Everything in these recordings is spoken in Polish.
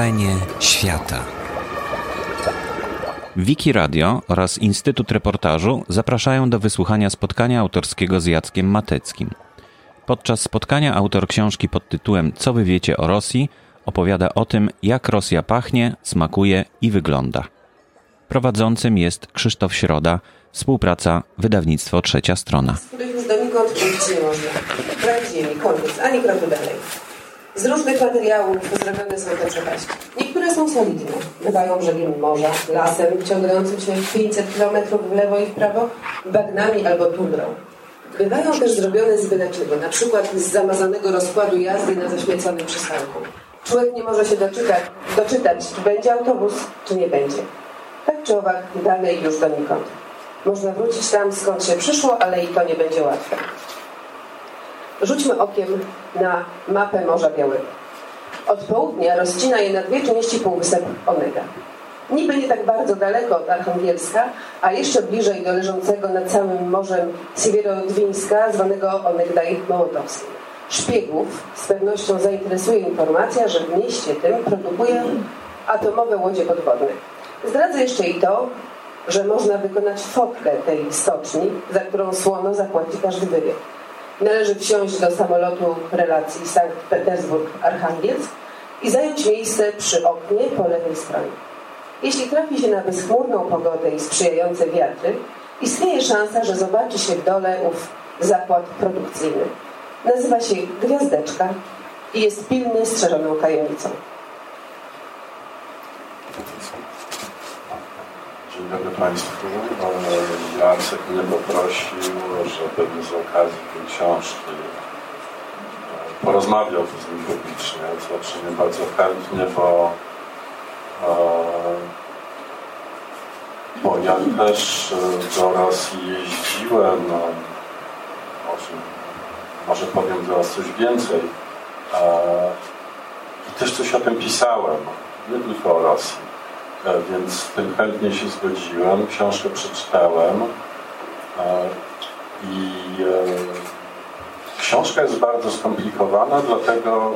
Wrażenie świata. Wiki Radio oraz Instytut Reportażu zapraszają do wysłuchania spotkania autorskiego z Jackiem Mateckim. Podczas spotkania autor książki pod tytułem Co wy wiecie o Rosji opowiada o tym, jak Rosja pachnie, smakuje i wygląda. Prowadzącym jest Krzysztof Środa, współpraca wydawnictwo Trzecia Strona. Z których już ziemi, koniec, ani kroku dalej. Z różnych materiałów zrobione są te przepaści. Niektóre są solidne. Bywają brzegiem morza, lasem ciągnącym się 500 km w lewo i w prawo, bagnami albo tundrą. Bywają też zrobione z byle czego, na przykład z zamazanego rozkładu jazdy na zaśmieconym przystanku. Człowiek nie może się doczytać, doczytać, czy będzie autobus, czy nie będzie. Tak czy owak, dalej już donikąd. Można wrócić tam, skąd się przyszło, ale i to nie będzie łatwe. Rzućmy okiem na mapę Morza Białego. Od południa rozcina je na dwie części półwysep Onega. Niby nie tak bardzo daleko od Archangielska, a jeszcze bliżej do leżącego nad samym morzem Siewierodwińska, zwanego Onegdaj Mołotowskim. Szpiegów z pewnością zainteresuje informacja, że w mieście tym produkuje atomowe łodzie podwodne. Zdradzę jeszcze i to, że można wykonać fotkę tej stoczni, za którą słono zapłaci każdy wywiad. Należy wsiąść do samolotu relacji Sankt Petersburg-Archangielsk i zająć miejsce przy oknie po lewej stronie. Jeśli trafi się na bezchmurną pogodę i sprzyjające wiatry, istnieje szansa, że zobaczy się w dole ów zakład produkcyjny. Nazywa się Gwiazdeczka i jest pilnie strzeżoną tajemnicą. Dobry Państwu. Jacek mnie poprosił, żebym z okazji tej książki e, porozmawiał z nim publicznie, co czynię bardzo chętnie, bo, e, bo ja też e, do Rosji jeździłem, no, może, może powiem teraz coś więcej. I też coś o tym pisałem, nie tylko o Rosji. E, więc tym chętnie się zgodziłem. Książkę przeczytałem e, i e, książka jest bardzo skomplikowana, dlatego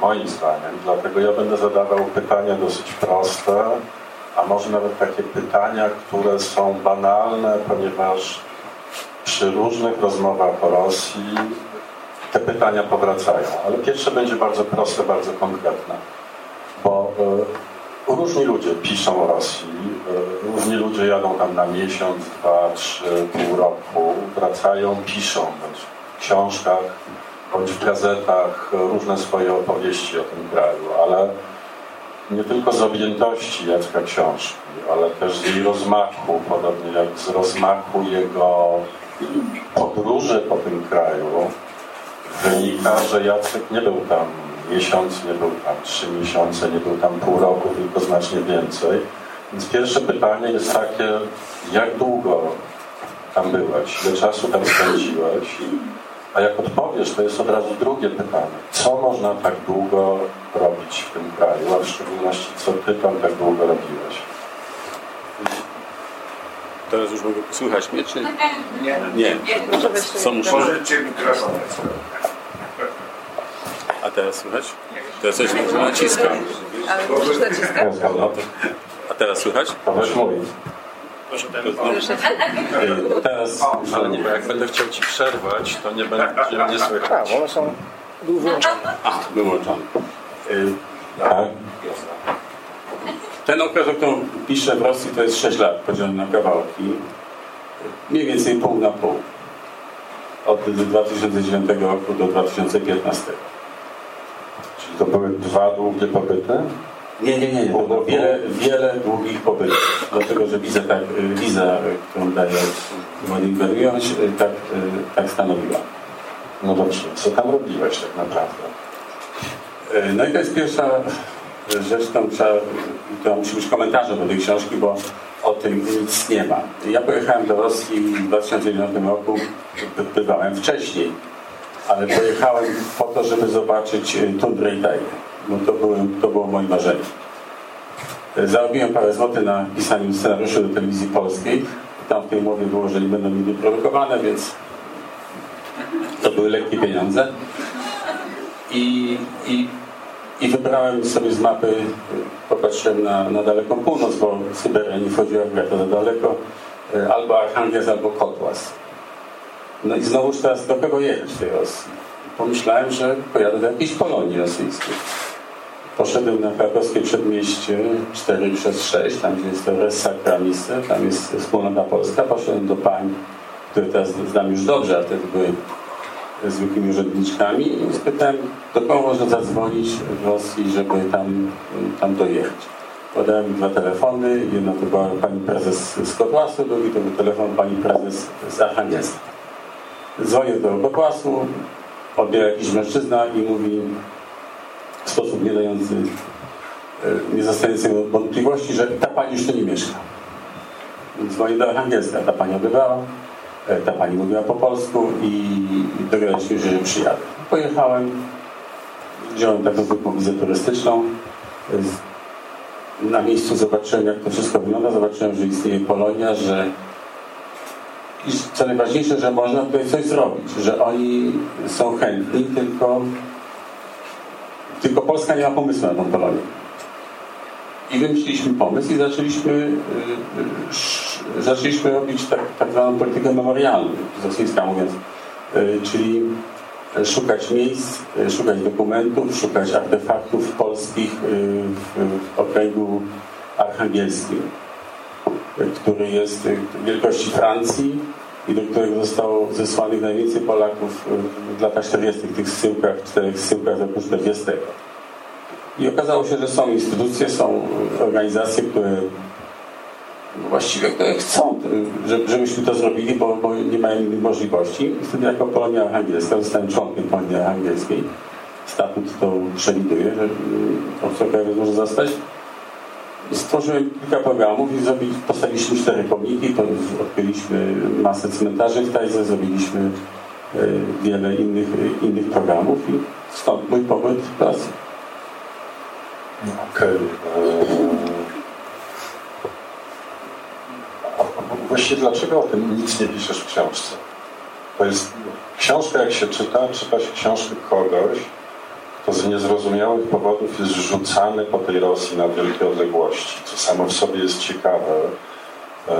moim zdaniem, dlatego ja będę zadawał pytania dosyć proste, a może nawet takie pytania, które są banalne, ponieważ przy różnych rozmowach o Rosji te pytania powracają. Ale pierwsze będzie bardzo proste, bardzo konkretne, bo Różni ludzie piszą o Rosji, e, różni ludzie jadą tam na miesiąc, dwa, trzy, pół roku, wracają, piszą w książkach, bądź w gazetach różne swoje opowieści o tym kraju, ale nie tylko z objętości Jacka książki, ale też z jej rozmachu, podobnie jak z rozmachu jego podróży po tym kraju, wynika, że Jacek nie był tam miesiąc, nie był tam trzy miesiące, nie był tam pół roku, tylko znacznie więcej. Więc pierwsze pytanie jest takie, jak długo tam byłeś, ile czasu tam spędziłeś? A jak odpowiesz, to jest od razu drugie pytanie. Co można tak długo robić w tym kraju, a w szczególności co ty tam tak długo robiłeś? Teraz już mogę słychać mnie, czy nie? Nie. Nie. Co muszę? Możecie mikrofon. A teraz słychać? Teraz coś naciskam. Ale A teraz słychać? weź mówić. No, teraz, ale nie, bo jak będę chciał Ci przerwać, to nie będzie mnie słychać. One są był włączone. A, wyłączony. Y, Tak? Ten okres, o którym piszę w Rosji, to jest 6 lat podzielone na kawałki. Mniej więcej pół na pół. Od 2009 roku do 2015. To były dwa długie pobyty? Nie, nie, nie. To było wiele, wiele długich pobytów. Dlatego, że wiza, tak, y, wiza którą daje Władimir tak, y, tak stanowiła. No dobrze, co tam robiłeś tak naprawdę? Y, No i to jest pierwsza rzecz, którą trzeba, która musi być komentarzem do tej książki, bo o tym nic nie ma. Ja pojechałem do Rosji w 2009 roku, by- bywałem wcześniej, ale pojechałem po to, żeby zobaczyć y, tundrę i tajgę, bo to, były, to było moje marzenie. Y, Zarobiłem parę złotych na pisaniu scenariuszy do telewizji polskiej. Tam w tej umowie było, że nie będą nigdy produkowane, więc to były lekkie pieniądze. I, i i wybrałem sobie z mapy, popatrzyłem na, na daleką północ, bo Syberia nie wchodziła w za daleko, albo Archangelsk, albo Kotłas. No i znowuż teraz do kogo jechać w tej Rosji? Pomyślałem, że pojadę do jakiejś Polonii rosyjskiej. Poszedłem na krakowskie przedmieście 4 przez 6, tam gdzie jest to Res miejsce, tam jest wspólnota polska. Poszedłem do pań, które teraz znam już dobrze, a wtedy były zwykłymi urzędniczkami i spytałem, do kogo można zadzwonić w Rosji, żeby tam, tam dojechać. Podałem dwa telefony, jedno to była pani prezes z Kotłasu, drugi to był telefon pani prezes z. Dzwonię do Kotłasu, odbiera jakiś mężczyzna i mówi w sposób nie dający, e, nie zostawiający wątpliwości, że ta pani już tu nie mieszka. Dzwonię do Archangelska, ta pani odbierała, e, ta pani mówiła po polsku i dogadaliśmy się, że przyjadę. Pojechałem, wziąłem taką zwykłą wizę turystyczną, na miejscu zobaczyłem, jak to wszystko wygląda, zobaczyłem, że istnieje Polonia, że i co najważniejsze, że można tutaj coś zrobić, że oni są chętni, tylko, tylko Polska nie ma pomysłu na tą Polonię. I wymyśliliśmy pomysł i zaczęliśmy, yy, zaczęliśmy robić tak, tak zwaną politykę memorialną, z rosyjska mówiąc, czyli szukać miejsc, szukać dokumentów, szukać artefaktów polskich w, w okręgu archangelskim który jest wielkości Francji i do którego zostało zesłanych najwięcej Polaków w latach 40. tych zsyłkach, czterech zsyłkach z roku 40. I okazało się, że są instytucje, są organizacje, które właściwie które chcą, żebyśmy to zrobili, bo, bo nie mają innych możliwości. I wtedy jako Polonia Archangelska zostałem członkiem Polonii Archangelskiej. Statut to przewiduje, że obca może zostać stworzyłem kilka programów i zrobili, postawiliśmy cztery pomniki, odkryliśmy masę cmentarzy w Tajze, zrobiliśmy e, wiele innych, innych programów i stąd mój pobyt w pracy. Okej. Okay. Właściwie dlaczego o tym nic nie piszesz w książce? To jest książka, jak się czyta, czyta się książkę kogoś, z niezrozumiałych powodów jest rzucany po tej Rosji na wielkie odległości, co samo w sobie jest ciekawe. E,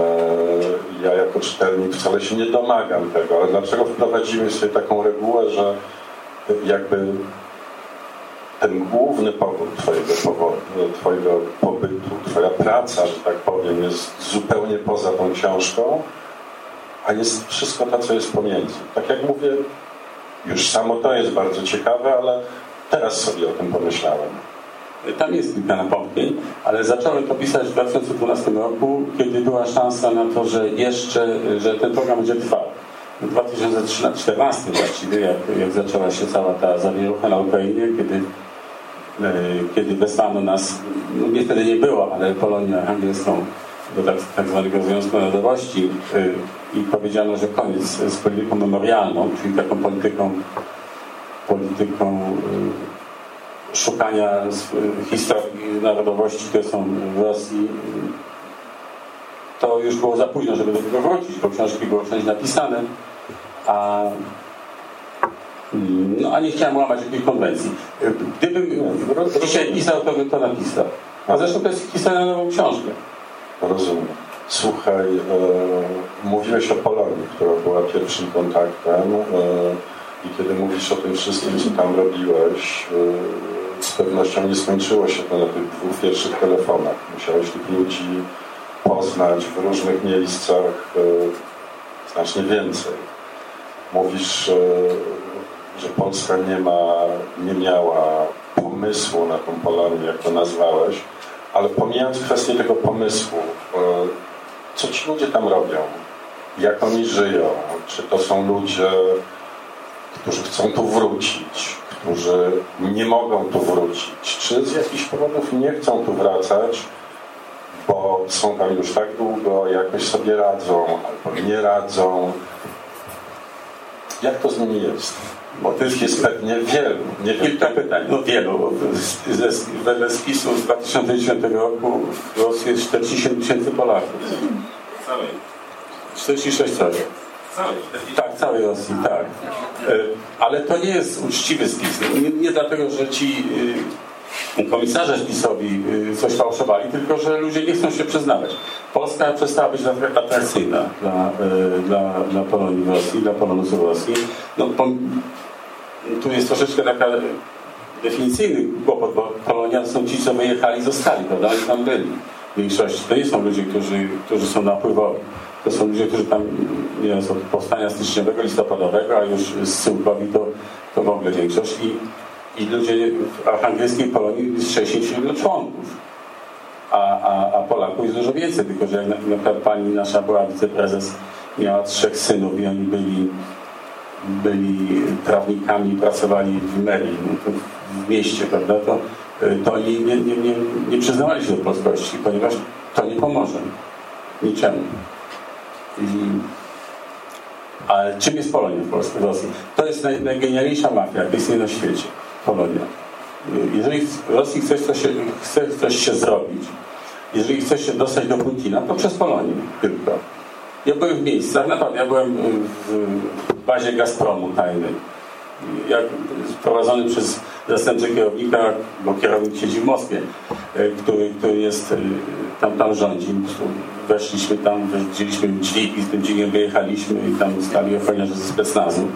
ja jako czytelnik wcale się nie domagam tego, ale dlaczego wprowadzimy sobie taką regułę, że jakby ten główny powód twojego, powodu, twojego pobytu, twoja praca, że tak powiem, jest zupełnie poza tą książką, a jest wszystko to, co jest pomiędzy. Tak jak mówię, już samo to jest bardzo ciekawe, ale Teraz sobie o tym pomyślałem. Tam jest kilka napomknień, ale zacząłem to pisać w 2012 roku, kiedy była szansa na to, że jeszcze, że ten program będzie trwał. W 2014 właściwie, jak, jak zaczęła się cała ta zawierucha na Ukrainie, kiedy, e, kiedy wesłano nas, no mnie wtedy nie było, ale Polonię angielską do tak, tak zwanego Związku Narodowości e, i powiedziano, że koniec z polityką memorialną, czyli taką polityką polityką y, szukania historii narodowości, które są w Rosji, to już było za późno, żeby do tego wrócić, bo książki były wszędzie napisane, a, no, a nie chciałem łamać jakiejś konwencji. Gdybym dzisiaj pisał, to bym to napisał. A zresztą to jest historia nową książkę. Rozumiem. Słuchaj, e, mówiłeś o Polonii, która była pierwszym kontaktem. E, i kiedy mówisz o tym wszystkim, co tam robiłeś, y, z pewnością nie skończyło się to na tych dwóch pierwszych telefonach. Musiałeś tych ludzi poznać w różnych miejscach y, znacznie więcej. Mówisz, y, że Polska nie ma, nie miała pomysłu na tą Polonię, jak to nazwałeś, ale pomijając kwestię tego pomysłu, co ci ludzie tam robią? Jak oni żyją? Czy to są ludzie którzy chcą tu wrócić, którzy nie mogą tu wrócić, czy z jakichś powodów nie chcą tu wracać, bo są tam już tak długo, jakoś sobie radzą albo nie radzą. Jak to z nimi jest? Bo tych jest pewnie wielu. Nie Kilka pytań, no wielu. Wedle spisu z 2010 roku w Rosji jest 47 tysięcy Polaków. Całej. 46 coś. Tak, całej Rosji, tak. E, ale to nie jest uczciwy spis. Nie, nie dlatego, że ci komisarze spisowi y, coś fałszowali, tylko że ludzie nie chcą się przyznawać. Polska przestała być atrakcyjna dla, y, dla, dla Polonii w Rosji, dla Polonusów w Rosji. No, po, tu jest troszeczkę taka definicyjny kłopot, bo Polonia to są ci, co wyjechali i zostali, prawda? Oni tam byli w większości. To nie są ludzie, którzy, którzy są napływowi. To są ludzie, którzy tam, nie wiem, od powstania styczniowego, listopadowego, a już z Syłkowi to, to w ogóle większość. I, i ludzie w archangielskiej Polonii jest 67 członków. A, a, a Polaków jest dużo więcej, tylko że na, na przykład pani nasza była wiceprezes, miała trzech synów i oni byli, byli prawnikami, pracowali w merii, no w mieście, prawda, to, to oni nie, nie, nie, nie przyznawali się do polskości, ponieważ to nie pomoże niczemu. Ale czym jest Polonia w Polsce, Rosji? To jest naj, najgenialniejsza mafia, jaka istnieje na świecie. Polonia. Jeżeli w Rosji chce coś, chce coś się zrobić, jeżeli chce się dostać do Putina, to przez Polonię tylko. Ja byłem w miejscach, naprawdę, ja byłem w bazie Gazpromu tajnej. Jak prowadzony przez zastępcę kierownika, bo kierownik siedzi w Moskwie, e, który, który jest, e, tam, tam rządzi. Weszliśmy tam, widzieliśmy dźwig i z tym dźwigiem wyjechaliśmy i tam stali ochroniarze ze specnazu.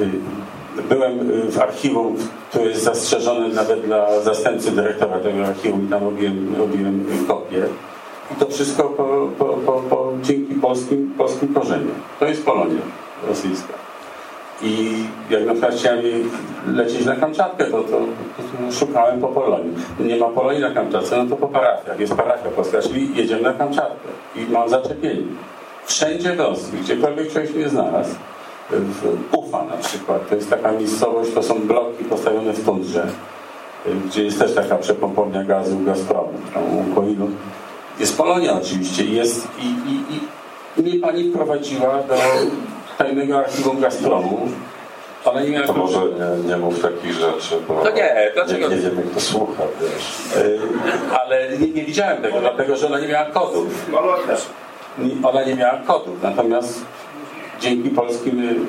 E, byłem w archiwum, które jest zastrzeżone nawet dla zastępcy dyrektora tego archiwum i tam robiłem, robiłem kopię. I to wszystko po, po, po, dzięki polskim, polskim korzeniom. To jest Polonia rosyjska. I jak na przykład chciałem lecieć na Kamczatkę, to, to, szukałem po Polonii. Nie ma Polonii na Kamczatce, no to po parafiach. Jest parafia polska, czyli jedziemy na Kamczatkę. I mam zaczepienie. Wszędzie Rosji, gdziekolwiek człowiek się nie znalazł, Ufa na przykład, to jest taka miejscowość, to są bloki postawione w tundrze, gdzie jest też taka przepompownia gazu Gazpromu, tam Łukoilu. Jest Polonia oczywiście jest i, i, i mnie pani wprowadziła do tajnego archiwum Gazpromu. Ale nie to może nie, nie mów takich rzeczy, bo to nie, dlaczego? nie, nie wiemy, kto słucha, wiesz. Yy, ale nie, nie, widziałem tego, dlatego że ona nie miała kodów. Ona nie miała kodów, natomiast dzięki polskim,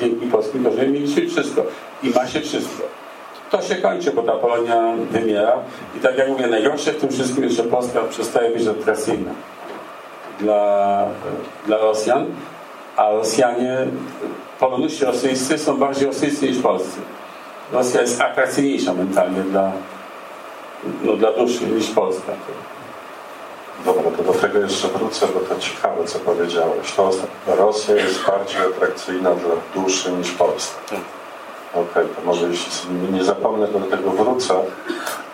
dzięki polskim korzeniom mieliśmy wszystko. I ma się wszystko. To się kończy, bo ta Polonia wymiera. I tak jak mówię, najgorsze w tym wszystkim jest, że Polska przestaje być atrakcyjna dla, dla Rosjan a Rosjanie, polonuści rosyjscy są bardziej rosyjscy niż polscy. Rosja jest atrakcyjniejsza mentalnie dla, no, dla duszy niż Polska. Dobra, to do tego jeszcze wrócę, bo to ciekawe, co powiedziałeś. To Rosja jest bardziej atrakcyjna dla duszy niż Polska. Okej, okay, to może jeśli nie zapomnę, to do tego wrócę,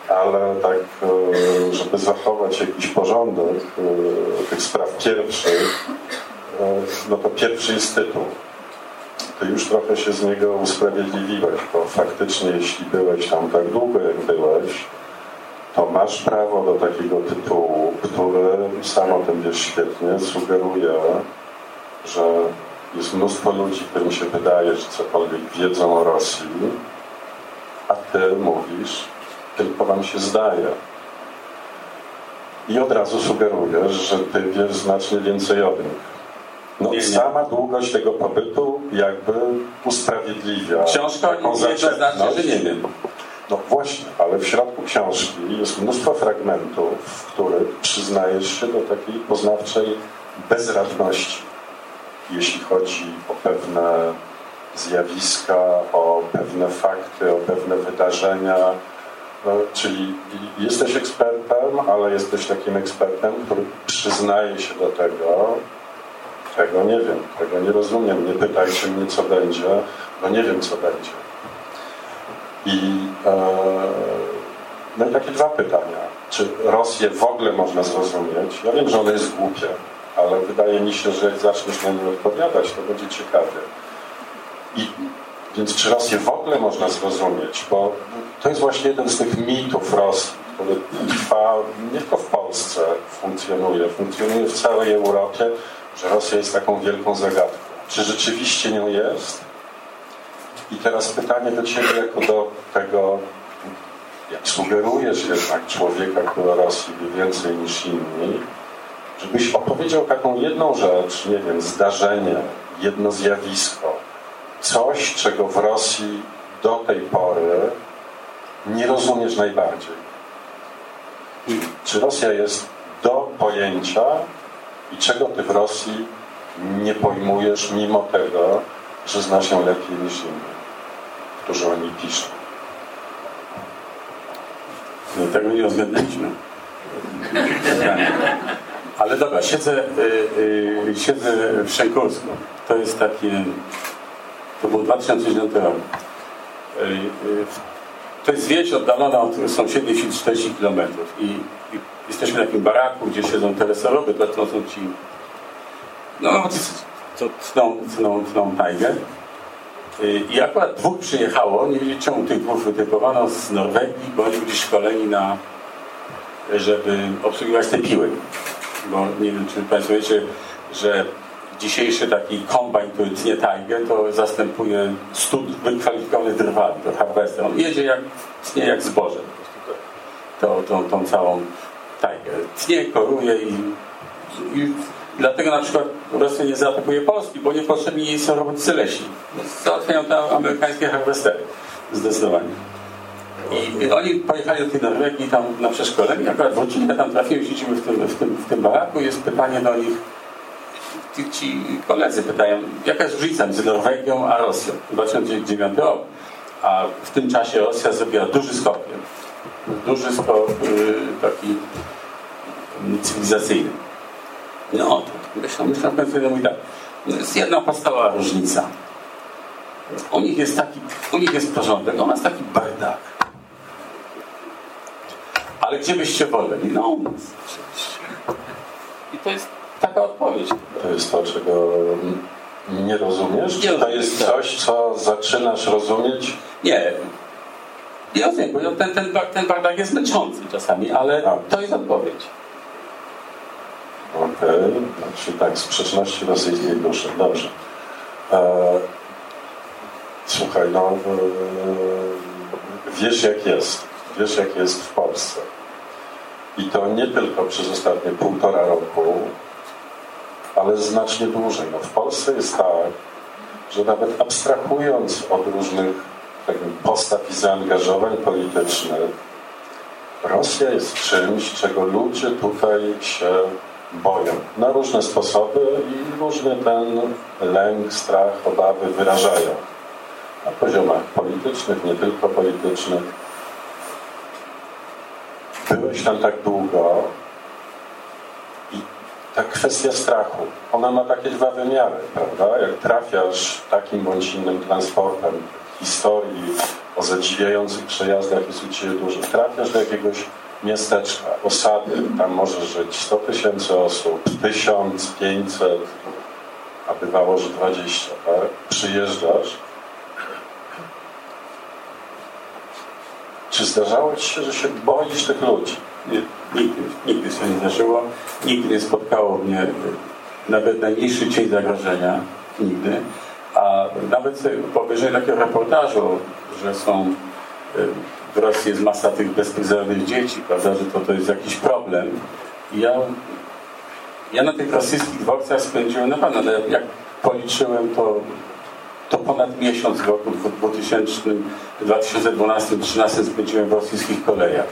ale tak, e, żeby zachować jakiś porządek e, tych spraw pierwszych, no to pierwszy jest tytuł. Ty już trochę się z niego usprawiedliwiłeś, bo faktycznie jeśli byłeś tam tak długo, jak byłeś, to masz prawo do takiego tytułu, który, sam o tym wiesz świetnie, sugeruje, że jest mnóstwo ludzi, którym się wydaje, że cokolwiek wiedzą o Rosji, a ty mówisz, tylko wam się zdaje. I od razu sugerujesz, że ty wiesz znacznie więcej od nich. No, nie, sama długość tego pobytu jakby usprawiedliwia Książka taką nie znaczy, że nie wiem. No właśnie, ale w środku książki jest mnóstwo fragmentów, w których przyznajesz się do takiej poznawczej bezradności, jeśli chodzi o pewne zjawiska, o pewne fakty, o pewne wydarzenia. No, czyli jesteś ekspertem, ale jesteś takim ekspertem, który przyznaje się do tego, tego nie wiem, tego nie rozumiem. Nie pytajcie mnie, co będzie, bo nie wiem, co będzie. I, e, no i takie dwa pytania. Czy Rosję w ogóle można zrozumieć? Ja wiem, że ono jest głupie, ale wydaje mi się, że jak zaczniesz na nie odpowiadać, to będzie ciekawie. I, więc czy Rosję w ogóle można zrozumieć? Bo to jest właśnie jeden z tych mitów Rosji, który trwa nie tylko w Polsce funkcjonuje, funkcjonuje w całej Europie że Rosja jest taką wielką zagadką. Czy rzeczywiście nią jest? I teraz pytanie do Ciebie jako do tego, jak sugerujesz jednak człowieka, który o Rosji wie więcej niż inni, żebyś opowiedział taką jedną rzecz, nie wiem, zdarzenie, jedno zjawisko, coś, czego w Rosji do tej pory nie rozumiesz najbardziej? Czy Rosja jest do pojęcia i czego ty w Rosji nie pojmujesz mimo tego, że znasz ją lepiej niż inni, którzy o niej piszą? No, tego nie uwzględniliśmy. Ale dobra, siedzę, y, y, siedzę w Szękursku. To jest takie... To był 2009 rok. Y, y, to jest wieś oddalona od sąsiedniej wsi 40 km. I, I, jesteśmy w takim baraku, gdzie siedzą telesorowy, to są ci... No, to tną, tną, tną tajgę. I akurat dwóch przyjechało, nie wiem czemu tych dwóch wytypowano z Norwegii, bo oni byli szkoleni na, żeby obsługiwać te piły. Bo nie wiem, czy Państwo wiecie, że dzisiejszy taki kombajn, który tnie tajgę, to zastępuje stud wykwalifikowanych drwali, to harvester. On jedzie jak, tnie jak zboże. To, tą, tą całą tajgę. Tnie, koruje i, i Dlatego na przykład Rosja nie zaatakuje Polski, bo niepotrzebni jej są robotnicy leśni. Załatwiają tam amerykańskie harwestery. Zdecydowanie. I oni pojechali do tej Norwegii tam na przeszkolenie, akurat wrócili, ja tam trafiłem, siedzimy w tym, w tym, w tym baraku jest pytanie do nich, ci, koledzy pytają, jaka jest różnica między Norwegią a Rosją? 2009 rok. A w tym czasie Rosja zrobiła duży skok. Duży skok yy, taki cywilizacyjny. No, myślę, myślę, że mówi tak. Jest jedna podstawowa różnica. U nich jest taki, u nich jest porządek, u nas taki bardak. Ale gdzie byście woleli? No u nas I to jest taka odpowiedź. To jest to, czego nie rozumiesz? Nie Czy to jest tak. coś, co zaczynasz rozumieć? Nie. Nie rozumiem, bo ten, ten, ten bardak jest męczący czasami, ale A. to jest odpowiedź. Okej, okay. znaczy tak, sprzeczności rosyjskiej duszy. Dobrze. E, słuchaj, no e, wiesz jak jest. Wiesz jak jest w Polsce. I to nie tylko przez ostatnie półtora roku, ale znacznie dłużej. No w Polsce jest tak, że nawet abstrahując od różnych tak, postaw i zaangażowań politycznych, Rosja jest czymś, czego ludzie tutaj się boją na różne sposoby i różny ten lęk, strach, obawy wyrażają na poziomach politycznych, nie tylko politycznych. Byłeś tam tak długo ta kwestia strachu, ona ma takie dwa wymiary, prawda? Jak trafiasz takim bądź innym transportem historii o zadziwiających przejazdach jest u Ciebie dużo. Trafiasz do jakiegoś miasteczka, osady, tam może żyć 100 tysięcy osób, 1500, a bywało, że 20, tak? Przyjeżdżasz. Czy zdarzało Ci się, że się boisz tych ludzi? Nie, nigdy, nigdy się nie zdarzyło. Nigdy nie spotkało mnie nawet najmniejszy cień zagrożenia. Nigdy. A nawet po obejrzeniu takiego reportażu, że są y, w Rosji jest masa tych bezpryzornych dzieci, prawda, że to, to jest jakiś problem. Ja, ja na tych rosyjskich dworcach spędziłem, na pewno, ale jak policzyłem, to, to ponad miesiąc w roku 2000, 2012-2013 spędziłem w rosyjskich kolejach.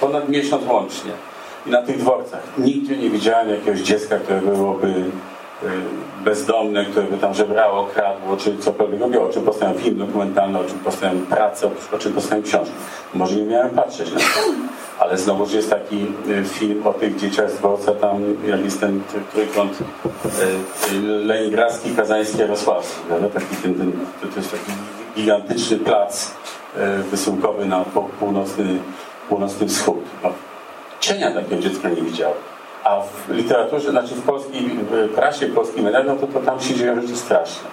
Ponad miesiąc łącznie. I na tych dworcach nigdzie nie widziałem jakiegoś dziecka, które byłoby Y, bezdomne, które by tam żebrało, kradło, czy cokolwiek robiło, o czym powstają film dokumentalny, o czym powstają prace, o czym powstają książki. Może nie miałem patrzeć na to. Ale znowuż jest taki y, film o tych dzieciach z dworca, tam jak jest ten trójkąt y, leningradzki, kazański, jarosławski. No, taki, ten, ten, to jest taki gigantyczny plac wysyłkowy na północny, północny wschód. No, cienia takiego dziecka nie widziałem. A w literaturze, znaczy w polskiej w prasie, w polskim mediach, to, to tam się dzieją rzeczy straszne.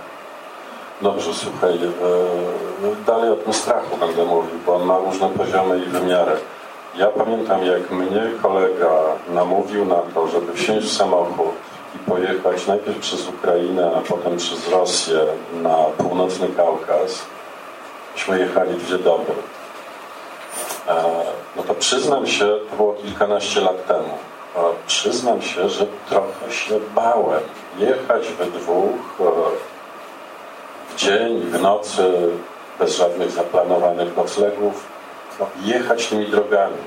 Dobrze, słuchaj, e, dalej o tym strachu będę mówił, bo on ma różne poziomy i wymiary. Ja pamiętam, jak mnie kolega namówił na to, żeby wsiąść w samochód i pojechać najpierw przez Ukrainę, a potem przez Rosję na północny Kaukaz. Myśmy jechali dwie doby. E, no to przyznam się, to było kilkanaście lat temu przyznam się, że trochę się bałem jechać we dwóch e, w dzień, w nocy bez żadnych zaplanowanych noclegów, no, jechać tymi drogami.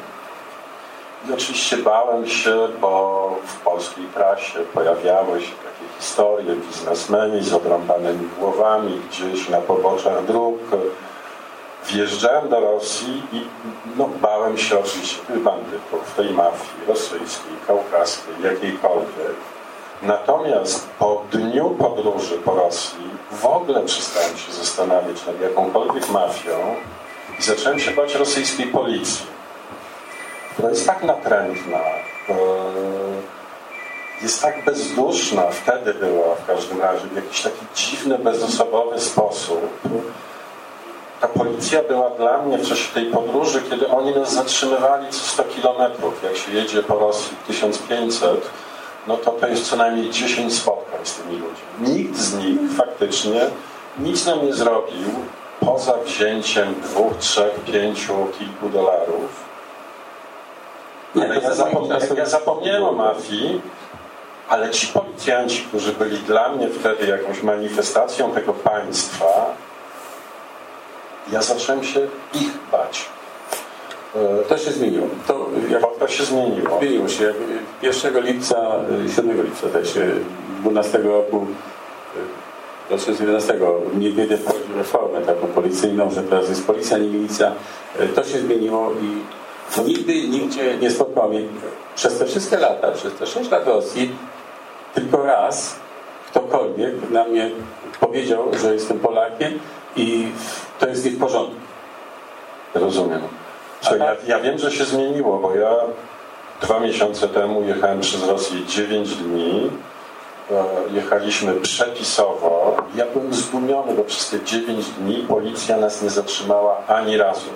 I oczywiście bałem się, bo w polskiej prasie pojawiały się takie historie biznesmeni z obrąbanymi głowami gdzieś na poboczach dróg. Wjeżdżałem do Rosji i no, bałem się oczywiście tych bandytów, tej mafii rosyjskiej, kaukaskiej, jakiejkolwiek. Natomiast po dniu podróży po Rosji w ogóle przestałem się zastanawiać nad jakąkolwiek mafią i zacząłem się bać rosyjskiej policji która jest tak natrętna, e, jest tak bezduszna, wtedy była w każdym razie, w jakiś taki dziwny, bezosobowy sposób. Ta policja była dla mnie w czasie tej podróży, kiedy oni nas zatrzymywali co 100 kilometrów. Jak się jedzie po Rosji 1500, no to to jest co najmniej 10 spotkań z tymi ludźmi. Nikt z nich faktycznie nic nam nie zrobił poza wzięciem dwóch, trzech, pięciu, kilku dolarów nie, ale ja, ja zapomniałem o mafii, ale ci policjanci, którzy byli dla mnie wtedy jakąś manifestacją tego państwa, ja zacząłem się ich bać. E, to się zmieniło. To, jak, to się zmieniło. Zmieniło się. 1 lipca, 7 lipca też 12 roku 2011 niewiele wprowadził reformę taką policyjną, że teraz jest policja, nie milicja. E, to się zmieniło i to nigdy nigdzie nie spotkał mnie przez te wszystkie lata, przez te 6 lat Rosji, tylko raz ktokolwiek na mnie powiedział, że jestem Polakiem i to jest nie w porządku. Rozumiem. Co, ja, ja wiem, że się zmieniło, bo ja dwa miesiące temu jechałem przez Rosję 9 dni. E, jechaliśmy przepisowo. Ja byłem zdumiony, bo przez te 9 dni policja nas nie zatrzymała ani razu.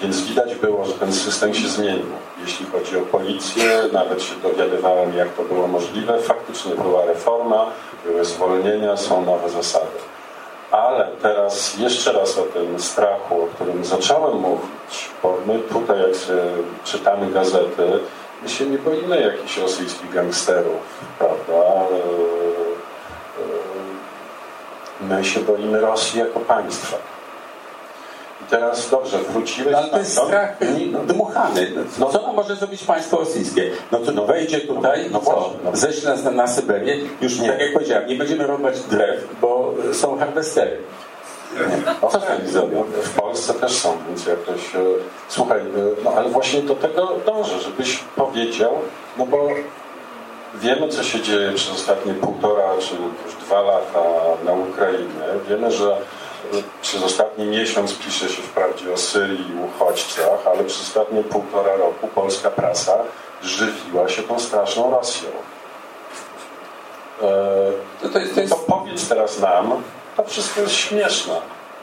Więc widać było, że ten system się zmienił. Jeśli chodzi o policję, nawet się dowiadywałem, jak to było możliwe. Faktycznie była reforma, były zwolnienia, są nowe zasady. Ale teraz jeszcze raz o tym strachu, o którym zacząłem mówić, bo my tutaj, jak czytamy gazety, my się nie boimy jakichś rosyjskich gangsterów, prawda? E, e, my się boimy Rosji jako państwa. I teraz dobrze, wróciłeś... No, ale to jest strach no, dmuchany. No co może zrobić państwo rosyjskie? No to no, wejdzie tutaj no, co? No. Ześle nas na, na Syberię. Już nie. tak jak powiedziałem, nie będziemy robić drew, bo są harwestery. Nie. Co oni zrobią? W Polsce też są, więc jakoś... E, słuchaj, e, no ale właśnie do tego dążę, żebyś powiedział, no bo wiemy, co się dzieje przez ostatnie półtora czy już dwa lata na Ukrainie. Wiemy, że przez ostatni miesiąc pisze się wprawdzie o Syrii i uchodźcach, ale przez ostatnie półtora roku polska prasa żywiła się tą straszną Rosją. E, to, jest, to, jest... to powiedz teraz nam, to wszystko jest śmieszne.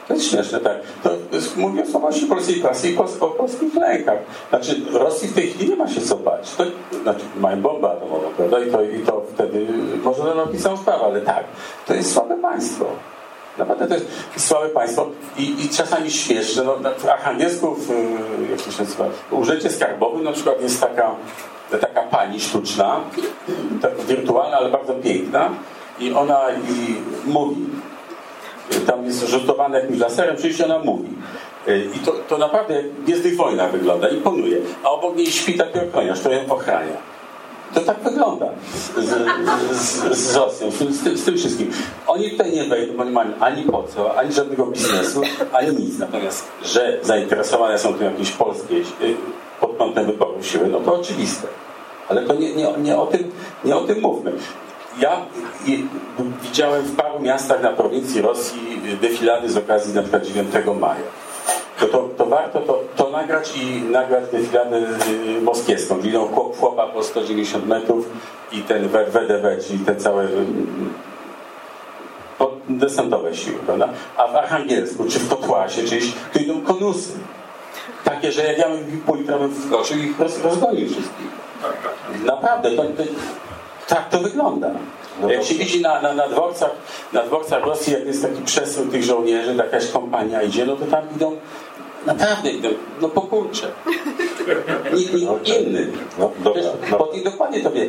To jest śmieszne, tak. To mówię o słabości polskiej prasy i o polskich lękach. Znaczy, Rosji w tej chwili nie ma się co bać. To, znaczy, mają bombę atomową, prawda? I to, I to wtedy może całą sprawę, ale tak, to jest słabe państwo. Naprawdę to jest słabe państwo i, i czasami śmieszne. No, w Archangelsku, w, jak to się nazywa, w Urzędzie Skarbowym na przykład jest taka, taka pani sztuczna, wirtualna, ale bardzo piękna i ona i mówi. Tam jest rzutowane jakimś laserem, oczywiście ona mówi. I to, to naprawdę Gwiezdnych Wojna wygląda, imponuje. A obok niej śpi taki ochroniarz, który ją ochrania. To tak wygląda z, z, z Rosją, z, tym, z, tym, wszystkim. Oni tutaj nie wejdą, bo nie mają ani po co, ani żadnego biznesu, ani nic. Natomiast, że zainteresowane są tym jakieś polskie y, pod kątem wyboru siły, no to oczywiste. Ale to nie, nie, nie, o, tym, nie o tym mówmy. Ja widziałem w paru miastach na prowincji Rosji defilady z okazji na przykład 9 maja to, to, to warto to, to nagrać i nagrać defiladę y, moskiewską, no, chłopa po 190 metrów i ten WDW, czyli te całe y, desantowe siły, prawda? A w Archangelsku, czy w Kotłasie, czyś, to idą konusy. Takie, że jak ja bym politrawem wkroczył i ich roz, rozgonił wszystkich. Naprawdę, to, to, tak to wygląda. No jak się widzi na, na, na, dworcach, na dworcach Rosji, jak jest taki przesył tych żołnierzy, jakaś kompania idzie, no to tam idą Naprawdę no pokurcze. Nikt, nikt okay. inny. No, dobra, Wiesz, no. Bo dokładnie to wie.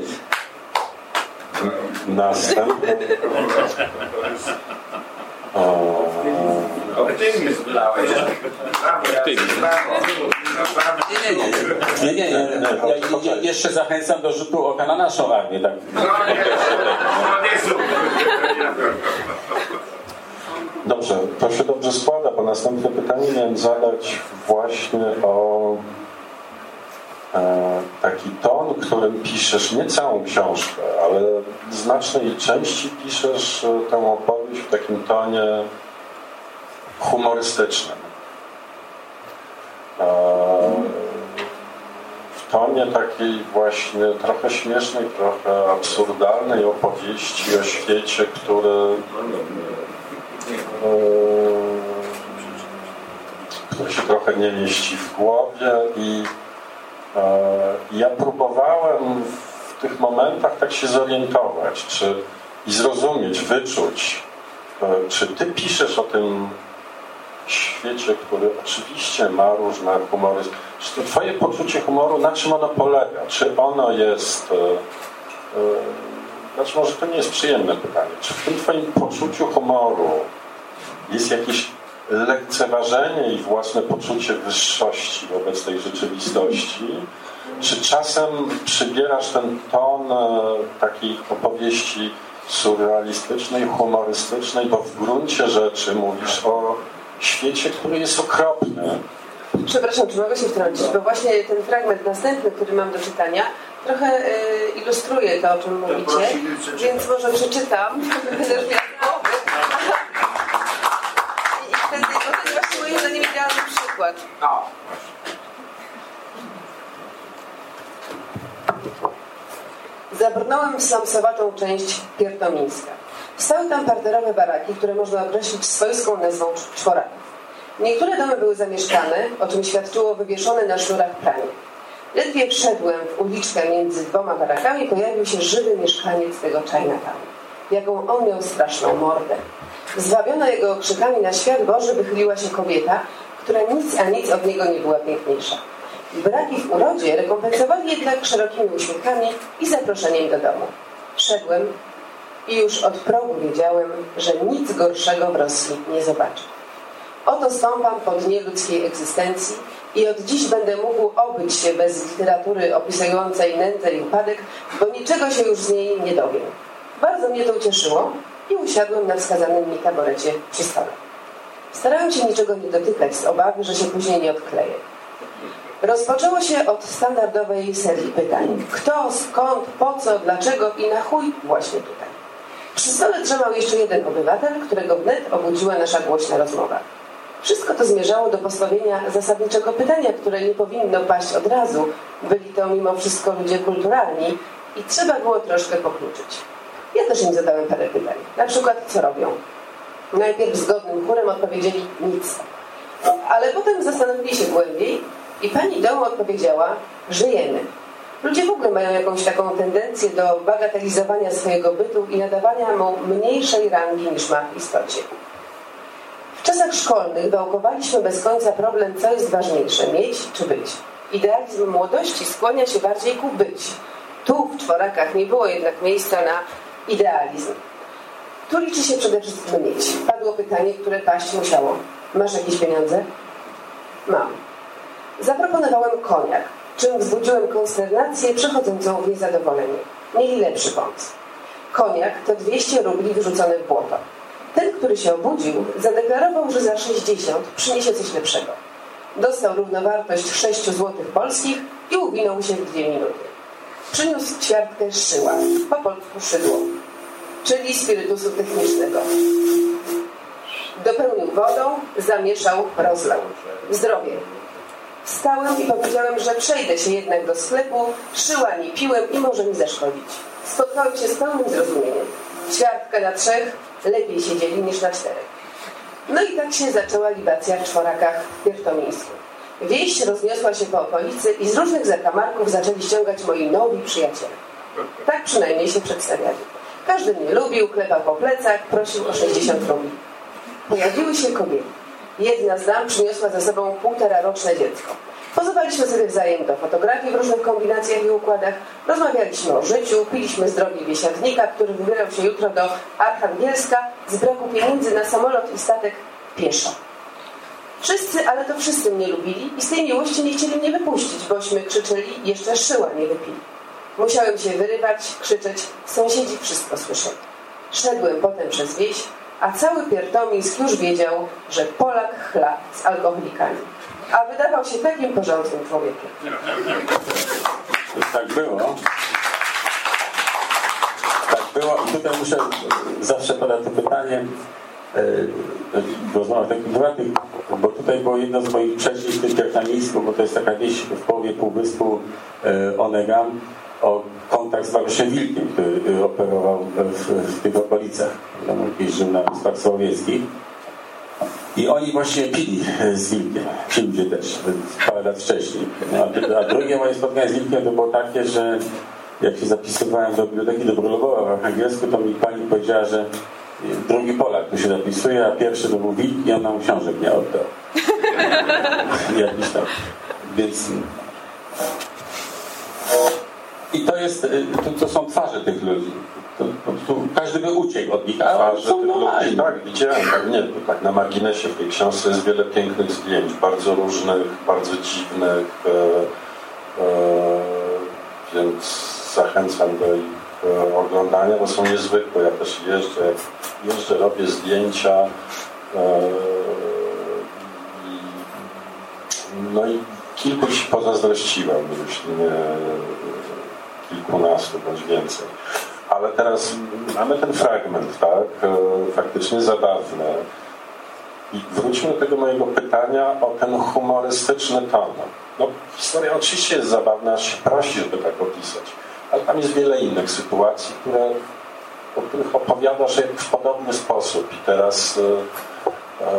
Następny. Nie, nie, nie. nie, nie, nie. Ja, ja, jeszcze zachęcam do rzutu oka na naszą armię. Tak. Dobrze, to się dobrze składa, bo następne pytanie miałem zadać właśnie o e, taki ton, którym piszesz nie całą książkę, ale w znacznej części piszesz e, tę opowieść w takim tonie humorystycznym. E, w tonie takiej właśnie trochę śmiesznej, trochę absurdalnej opowieści o świecie, który który się trochę nie mieści w głowie i ja próbowałem w tych momentach tak się zorientować, czy i zrozumieć, wyczuć, czy ty piszesz o tym świecie, który oczywiście ma różne humory. Czy to twoje poczucie humoru, na czym ono polega? Czy ono jest... Znaczy może to nie jest przyjemne pytanie. Czy w tym twoim poczuciu humoru jest jakieś lekceważenie i własne poczucie wyższości wobec tej rzeczywistości? Czy czasem przybierasz ten ton takiej opowieści surrealistycznej, humorystycznej, bo w gruncie rzeczy mówisz o świecie, który jest okropny. Przepraszam, czy mogę się wtrącić, bo właśnie ten fragment następny, który mam do czytania, trochę y, ilustruje to, o czym mówicie, więc może przeczytam. I wtedy, bo to jest właśnie moim zdaniem idealny przykład. Zabrnąłem w slumsowatą część Piertomińska. Stały tam parterowe baraki, które można określić swoistą nazwą czworaków. Niektóre domy były zamieszkane, o czym świadczyło wywieszone na sznurach pranie. Ledwie wszedłem w uliczkę między dwoma barakami, pojawił się żywy mieszkaniec tego Chinatown. Jaką on miał straszną mordę. Zwabiona jego okrzykami na świat Boży wychyliła się kobieta, która nic a nic od niego nie była piękniejsza. Braki w urodzie rekompensowali jednak szerokimi uśmiechami i zaproszeniem do domu. Szedłem i już od progu wiedziałem, że nic gorszego w Rosji nie zobaczę. Oto stąpam po dnie ludzkiej egzystencji i od dziś będę mógł obyć się bez literatury opisującej nędzę i upadek, bo niczego się już z niej nie dowiem. Bardzo mnie to ucieszyło i usiadłem na wskazanym mi taborecie przy stole. Starałem się niczego nie dotykać z obawy, że się później nie odkleję. Rozpoczęło się od standardowej serii pytań. Kto, skąd, po co, dlaczego i na chuj właśnie tutaj. Przy stole trzymał jeszcze jeden obywatel, którego wnet obudziła nasza głośna rozmowa. Wszystko to zmierzało do postawienia zasadniczego pytania, które nie powinno paść od razu. Byli to mimo wszystko ludzie kulturalni i trzeba było troszkę pokluczyć. Ja też im zadałem parę pytań. Na przykład, co robią? Najpierw zgodnym chórem odpowiedzieli nic. Ale potem zastanowili się głębiej i pani domu odpowiedziała, żyjemy. Ludzie w ogóle mają jakąś taką tendencję do bagatelizowania swojego bytu i nadawania mu mniejszej rangi niż ma w istocie. W czasach szkolnych wałkowaliśmy bez końca problem, co jest ważniejsze, mieć czy być. Idealizm młodości skłania się bardziej ku być. Tu w czworakach nie było jednak miejsca na idealizm. Tu liczy się przede wszystkim mieć. Padło pytanie, które paść musiało. Masz jakieś pieniądze? Mam. Zaproponowałem koniak, czym wzbudziłem konsternację przechodzącą w niezadowolenie. Mieli lepszy pomysł. Koniak to 200 rubli wyrzucone w błoto. Ten, który się obudził, zadeklarował, że za 60 przyniesie coś lepszego. Dostał równowartość 6 zł polskich i uwinął się w dwie minuty. Przyniósł ćwiartkę szyła, po polsku szydło, czyli spirytusu technicznego. Dopełnił wodą, zamieszał, rozlał. Zdrowie. Wstałem i powiedziałem, że przejdę się jednak do sklepu, szyła nie piłem i może mi zaszkodzić. Spotkałem się z pełnym zrozumieniem. Ćwiartka na trzech, lepiej siedzieli niż na czterech. No i tak się zaczęła libacja w czworakach w Piertomińsku. Wieść rozniosła się po okolicy i z różnych zakamarków zaczęli ściągać moi nowi przyjaciele. Tak przynajmniej się przedstawiali. Każdy mnie lubił, klepał po plecach, prosił o 60 rubli. Pojawiły się kobiety. Jedna z dam przyniosła ze sobą półtora roczne dziecko. Pozywaliśmy sobie wzajem do fotografii w różnych kombinacjach i układach, rozmawialiśmy o życiu, piliśmy z drogi biesiadnika, który wybierał się jutro do Archangielska z braku pieniędzy na samolot i statek pieszo. Wszyscy, ale to wszyscy mnie lubili i z tej miłości nie chcieli mnie wypuścić, bośmy krzyczeli, jeszcze szyła nie wypili. Musiałem się wyrywać, krzyczeć, sąsiedzi wszystko słyszeli. Szedłem potem przez wieś, a cały Piertomisk już wiedział, że Polak chla z alkoholikami. A wydawał się takim porządnym człowiekiem. Tak było. Tak było i tutaj muszę zawsze podać to pytanie w rozmowach takich prywatnych, bo tutaj było jedno z moich przejść w tym Piertomisku, bo to jest taka wieś w połowie półwyspu e, Onegam, o kontakt z Mariuszem Wilkiem, który operował w, w tych okolicach. Tam jeździł na Wyspach Słowieckich. I oni właśnie pili z Wilkiem, ci ludzie też, parę lat wcześniej. A, a drugie moje spotkanie z Wilkiem to było takie, że jak się zapisywałem do biblioteki do w Archangelsku, to mi pani powiedziała, że drugi Polak tu się zapisuje, a pierwszy to był Wilk i on nam książek nie oddał. Jakiś tam. Więc i to jest, to, to są twarze tych ludzi. To, to, każdy by uciekł od nich, a twarze tych ludzi. Tak, widziałem, tak, nie, tak na marginesie w tej książce jest wiele pięknych zdjęć, bardzo różnych, bardzo dziwnych, e, e, więc zachęcam do ich e, oglądania, bo są niezwykłe. Ja też jeżdżę, jeżdżę robię zdjęcia e, i, no i kilku ci pozazdrościłem, jeśli nie kilkunastu bądź więcej. Ale teraz mamy ten fragment, tak, e, faktycznie zabawny. I wróćmy do tego mojego pytania o ten humorystyczny ton. No, historia oczywiście jest zabawna, aż się prosi, żeby tak opisać, ale tam jest wiele innych sytuacji, które, o których opowiadasz w podobny sposób. I teraz e, e,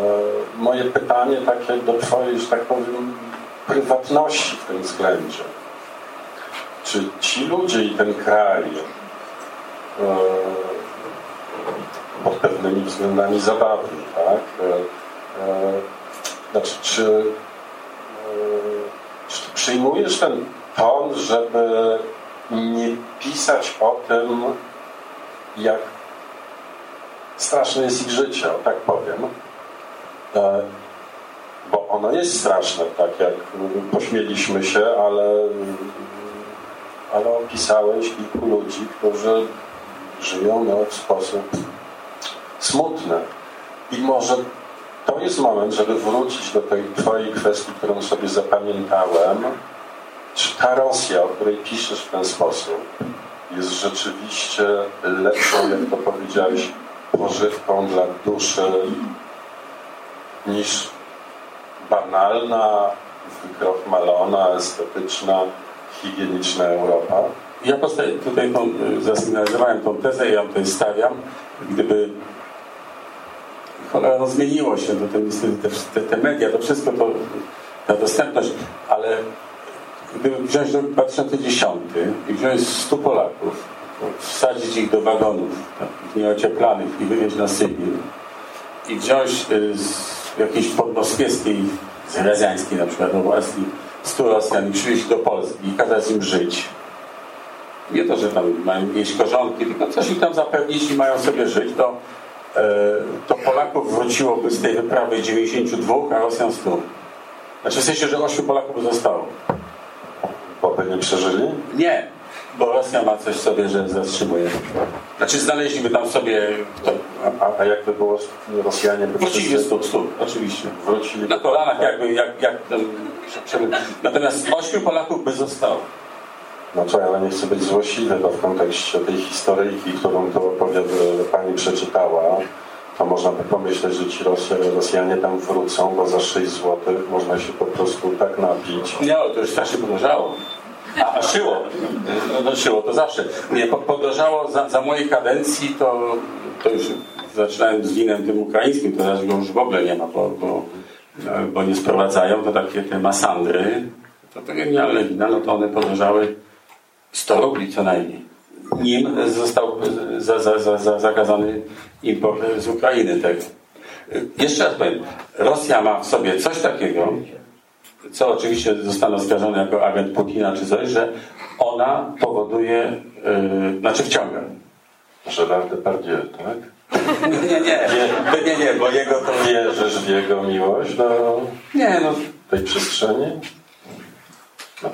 moje pytanie takie do Twojej, że tak powiem, prywatności w tym względzie czy ci ludzie i ten kraj pod pewnymi względami zabawni, tak? E, e, znaczy, czy, czy przyjmujesz ten ton, żeby nie pisać o tym, jak straszne jest ich życie, o tak powiem. Bo ono jest straszne, tak jak pośmieliśmy się, ale ale opisałeś kilku ludzi, którzy żyją no, w sposób smutny. I może to jest moment, żeby wrócić do tej twojej kwestii, którą sobie zapamiętałem. Czy ta Rosja, o której piszesz w ten sposób, jest rzeczywiście lepszą, jak to powiedziałeś, pożywką dla duszy niż banalna, wykrochmalona, estetyczna higieniczna Europa. Ja tutaj tą, zasygnalizowałem tą tezę i ja tutaj stawiam, gdyby cholera, no zmieniło się, to te, te, te media, to wszystko to ta dostępność, ale gdyby wziąć do 2010 i wziąć 100 Polaków, wsadzić ich do wagonów takich nieocieplanych i wywieźć na Sybir i wziąć y, z jakiejś podmoskiewskiej, z Rezańskiej na przykład oblasti 100 Rosjan i przywieźć do Polski i kazać im żyć. Nie to, że tam mają jeść korzonki, tylko coś im tam zapewnić i mają sobie żyć, to, e, to Polaków wróciłoby z tej wyprawy 92, a Rosjan 100. Znaczy w sensie, że 8 Polaków by zostało. Bo by nie przeżyli? Nie, bo Rosja ma coś sobie, że zatrzymuje. Znaczy znaleźliby tam sobie... To... A, a jakby było Rosjanie... By Wrócili stu, stu, oczywiście. Wrócili Na kolanach jakby, jak, jak Natomiast ośmiu Polaków by zostało. Co, ale nie chcę być złośliwy, bo w kontekście tej historyjki, którą tu pani przeczytała, to można by pomyśleć, że ci Rosjanie, Rosjanie tam wrócą, bo za 6 zł można się po prostu tak napić. Nie, to już strasznie podrożało. A, a szyło. No, szyło to zawsze. Nie, podrożało za, za mojej kadencji, to, to już zaczynałem z winem tym ukraińskim, to teraz go już w ogóle nie ma, bo, bo, bo nie sprowadzają, to takie te masandry, to te genialne wina, no to one podrożały 100 rubli co najmniej. Nim został za, za, za, za zakazany import z Ukrainy tego. Jeszcze raz powiem, Rosja ma w sobie coś takiego, co oczywiście zostanie oskarżone jako agent Putina czy coś, że ona powoduje, yy, znaczy wciąga. Gerard Depardieu, tak? Nie, nie, nie, nie, nie, bo jego to... Wierzysz w jego miłość do Nie, no, tej przestrzeni? za-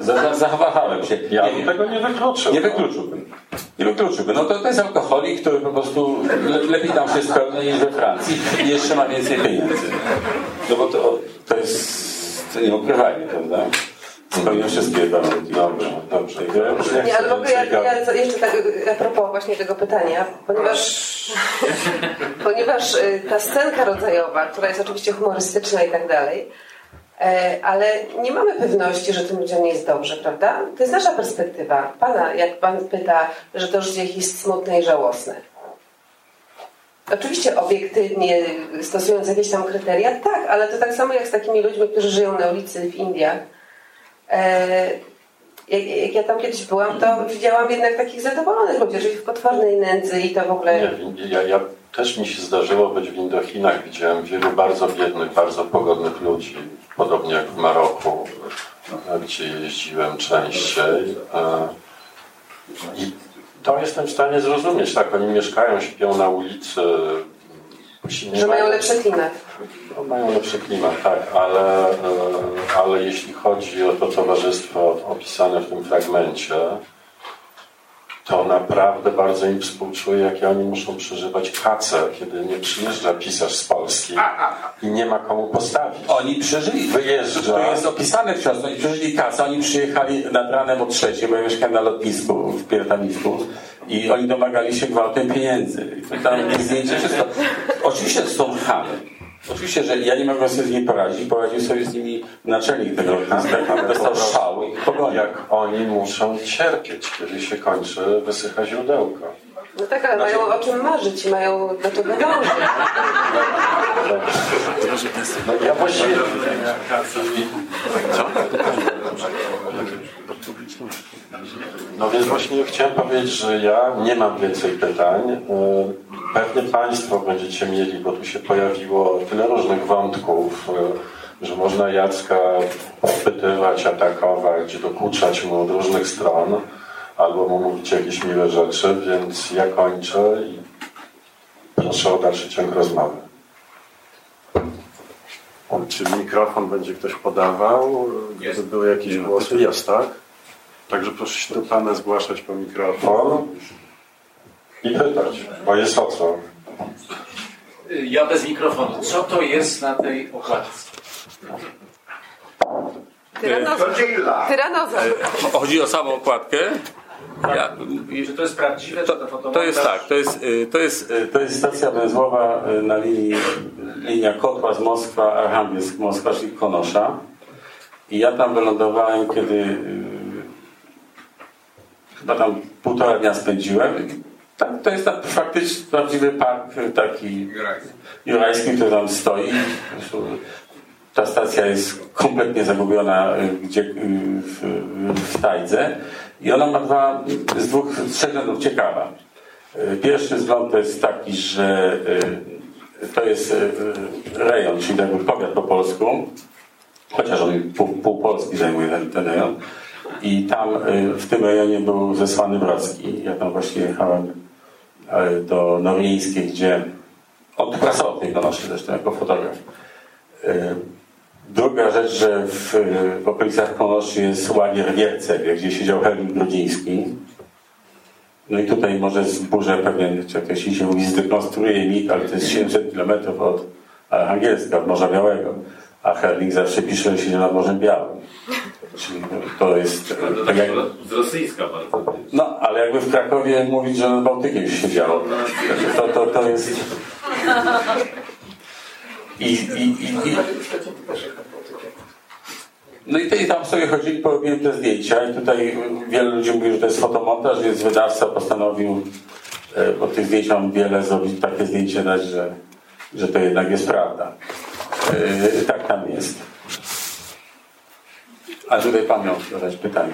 za- zachowałem się. Ja Nie, tego nie wykluczył. Nie wykluczyłbym. Nie wykluczyłbym. No to, to jest alkoholik, który po prostu le, lepiej tam się spełnia niż we Francji i jeszcze ma więcej pieniędzy. No bo to, to jest to nie ukrywajmy, prawda? Spełnia wszystkie warunki. Dobrze, dobrze. Ja już nie ale ogóle ja, ja jeszcze tak a propos właśnie tego pytania, ponieważ, ponieważ y, ta scenka rodzajowa, która jest oczywiście humorystyczna i tak dalej, ale nie mamy pewności, że tym ludziom nie jest dobrze, prawda? To jest nasza perspektywa. Pana, jak pan pyta, że to życie jest smutne i żałosne. Oczywiście obiektywnie stosując jakieś tam kryteria, tak, ale to tak samo jak z takimi ludźmi, którzy żyją na ulicy w Indiach. Jak, jak ja tam kiedyś byłam, to widziałam jednak takich zadowolonych ludzi, żyli w potwornej nędzy i to w ogóle... Nie, ja, ja też mi się zdarzyło być w Indochinach. Widziałem wielu bardzo biednych, bardzo pogodnych ludzi. Podobnie jak w Maroku, e, gdzie jeździłem częściej. E, I to jestem w stanie zrozumieć. Tak, oni mieszkają, śpią na ulicy. Że mają lepszy klimat. No, mają lepszy klimat, tak, ale, e, ale jeśli chodzi o to towarzystwo opisane w tym fragmencie, to naprawdę bardzo im współczuję, jakie oni muszą przeżywać kacę, kiedy nie przyjeżdża pisarz z Polski i nie ma komu postawić. Oni przeżyli. Wyjeżdża. To jest opisane w książce. Oni przeżyli kasę. Oni przyjechali nad ranem o trzeciej, bo ja mieszkałem na lotnisku w Piertanisku i oni domagali się gwałtem pieniędzy. I tam jest zdjęcie, wszystko. Oczywiście to są chamy. Oczywiście, że ja nie mogłem sobie z nimi poradzić. Poradził sobie z nimi naczelnik tego lotniska. Dostał szału i pogonił. Jak oni muszą cierpieć, kiedy się kończy, wysycha źródełko. No tak, ale mają o czym marzyć i mają do czego dążyć. No ja właściwie... Co? No więc właśnie chciałem powiedzieć, że ja nie mam więcej pytań. E, Pewnie Państwo będziecie mieli, bo tu się pojawiło tyle różnych wątków, e, że można Jacka podpytywać, atakować, dokuczać mu od różnych stron, albo mu mówić jakieś miłe rzeczy, więc ja kończę i proszę o dalszy ciąg rozmowy. Czy mikrofon będzie ktoś podawał? Gdyby były jakieś głosy? Jest, tak? Także proszę się do Pana zgłaszać po mikrofon. I pytać, bo jest o co. Ja bez mikrofonu. Co to jest na tej okładce? Tyranoza. Tyranoza. Chodzi o samą okładkę. Ja, Czy to jest prawdziwe, to, czy to to jest tak, to jest, y, to jest, y, to jest stacja węzłowa na linii linia Kotła z Moskwa, Archangelsk, Moskwa, czyli Konosza. I ja tam wylądowałem, kiedy chyba tam półtora dnia spędziłem. Tak, to jest tak, faktycznie prawdziwy park taki jurajski, który tam stoi. Ta stacja jest kompletnie zagubiona y, gdzie, y, w, w Tajdze i ona ma dwa, z dwóch, z trzech względów ciekawa. Y, Pierwszy wzgląd to jest taki, że to jest rejon, czyli jakby powiat po polsku, chociaż on pół, pół Polski zajmuje ten, ten rejon. I tam y, w tym rejonie był zesłany Wrocki. Ja tam właśnie jechałem y, do Norieńskiej, gdzie pracował w tej Konoszy zresztą jako fotograf. Y, Druga rzecz, że w, w okolicach Konoszy jest łagier Giercewie, gdzie siedział Helmut Grudziński. No i tutaj może zburzę pewien, czy jak się mówi, zdekonstruuje mit, ale to jest 700 km od Archangelska, od Morza Białego. A Herling zawsze pisze, że siedział nad Morzem Białym. Czyli to jest... Tak jak, Z rosyjska bardzo. no, ale jakby w Krakowie mówić, że nad Bałtykiem się siedziało. To, to, to jest... I, i, i, i... No i tutaj tam sobie chodzili, porobiłem te zdjęcia i tutaj wiele ludzi mówi, że to jest fotomontaż, więc wydawca postanowił, e, bo tych zdjęć mam wiele, zrobić takie zdjęcie dać, że, że to jednak jest prawda. E, Tak tam jest. A tutaj pan miał zadać pytanie.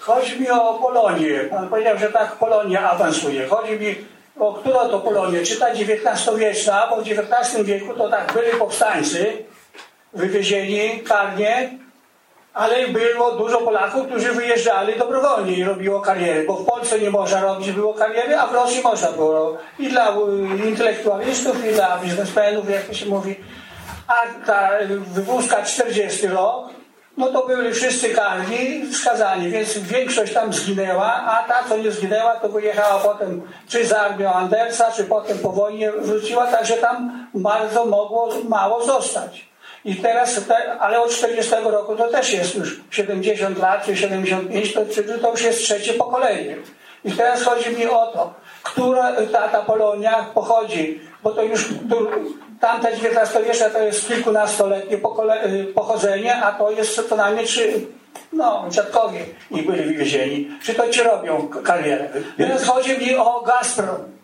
Chodzi mi o Polonię. Pan powiedział, że tak Polonia awansuje. Chodzi mi o która to Polonia? Czy ta XIX-wieczna, bo w XIX wieku to tak byli powstańcy wywiezieni karnie ale było dużo Polaków, którzy wyjeżdżali dobrowolnie i robiło kariery, bo w Polsce nie można robić było kariery, a w Rosji można było. I dla y, intelektualistów, i dla biznesmenów, jak to się mówi. A ta wywózka 40 rok, no to byli wszyscy karni skazani, więc większość tam zginęła, a ta, co nie zginęła, to wyjechała potem czy z armią Andersa, czy potem po wojnie wróciła, także tam bardzo mogło mało zostać. I teraz, te, ale od 40 roku to też jest już 70 lat, czy 75, to, to już jest trzecie pokolenie. I teraz chodzi mi o to, która ta, ta Polonia pochodzi, bo to już tamte XIX-wieczne to jest kilkunastoletnie y, pochodzenie, a to jest co najmniej trzy, no, dziadkowie ich byli wywiezieni. Czy to ci robią karierę? Teraz chodzi mi o Gazprom.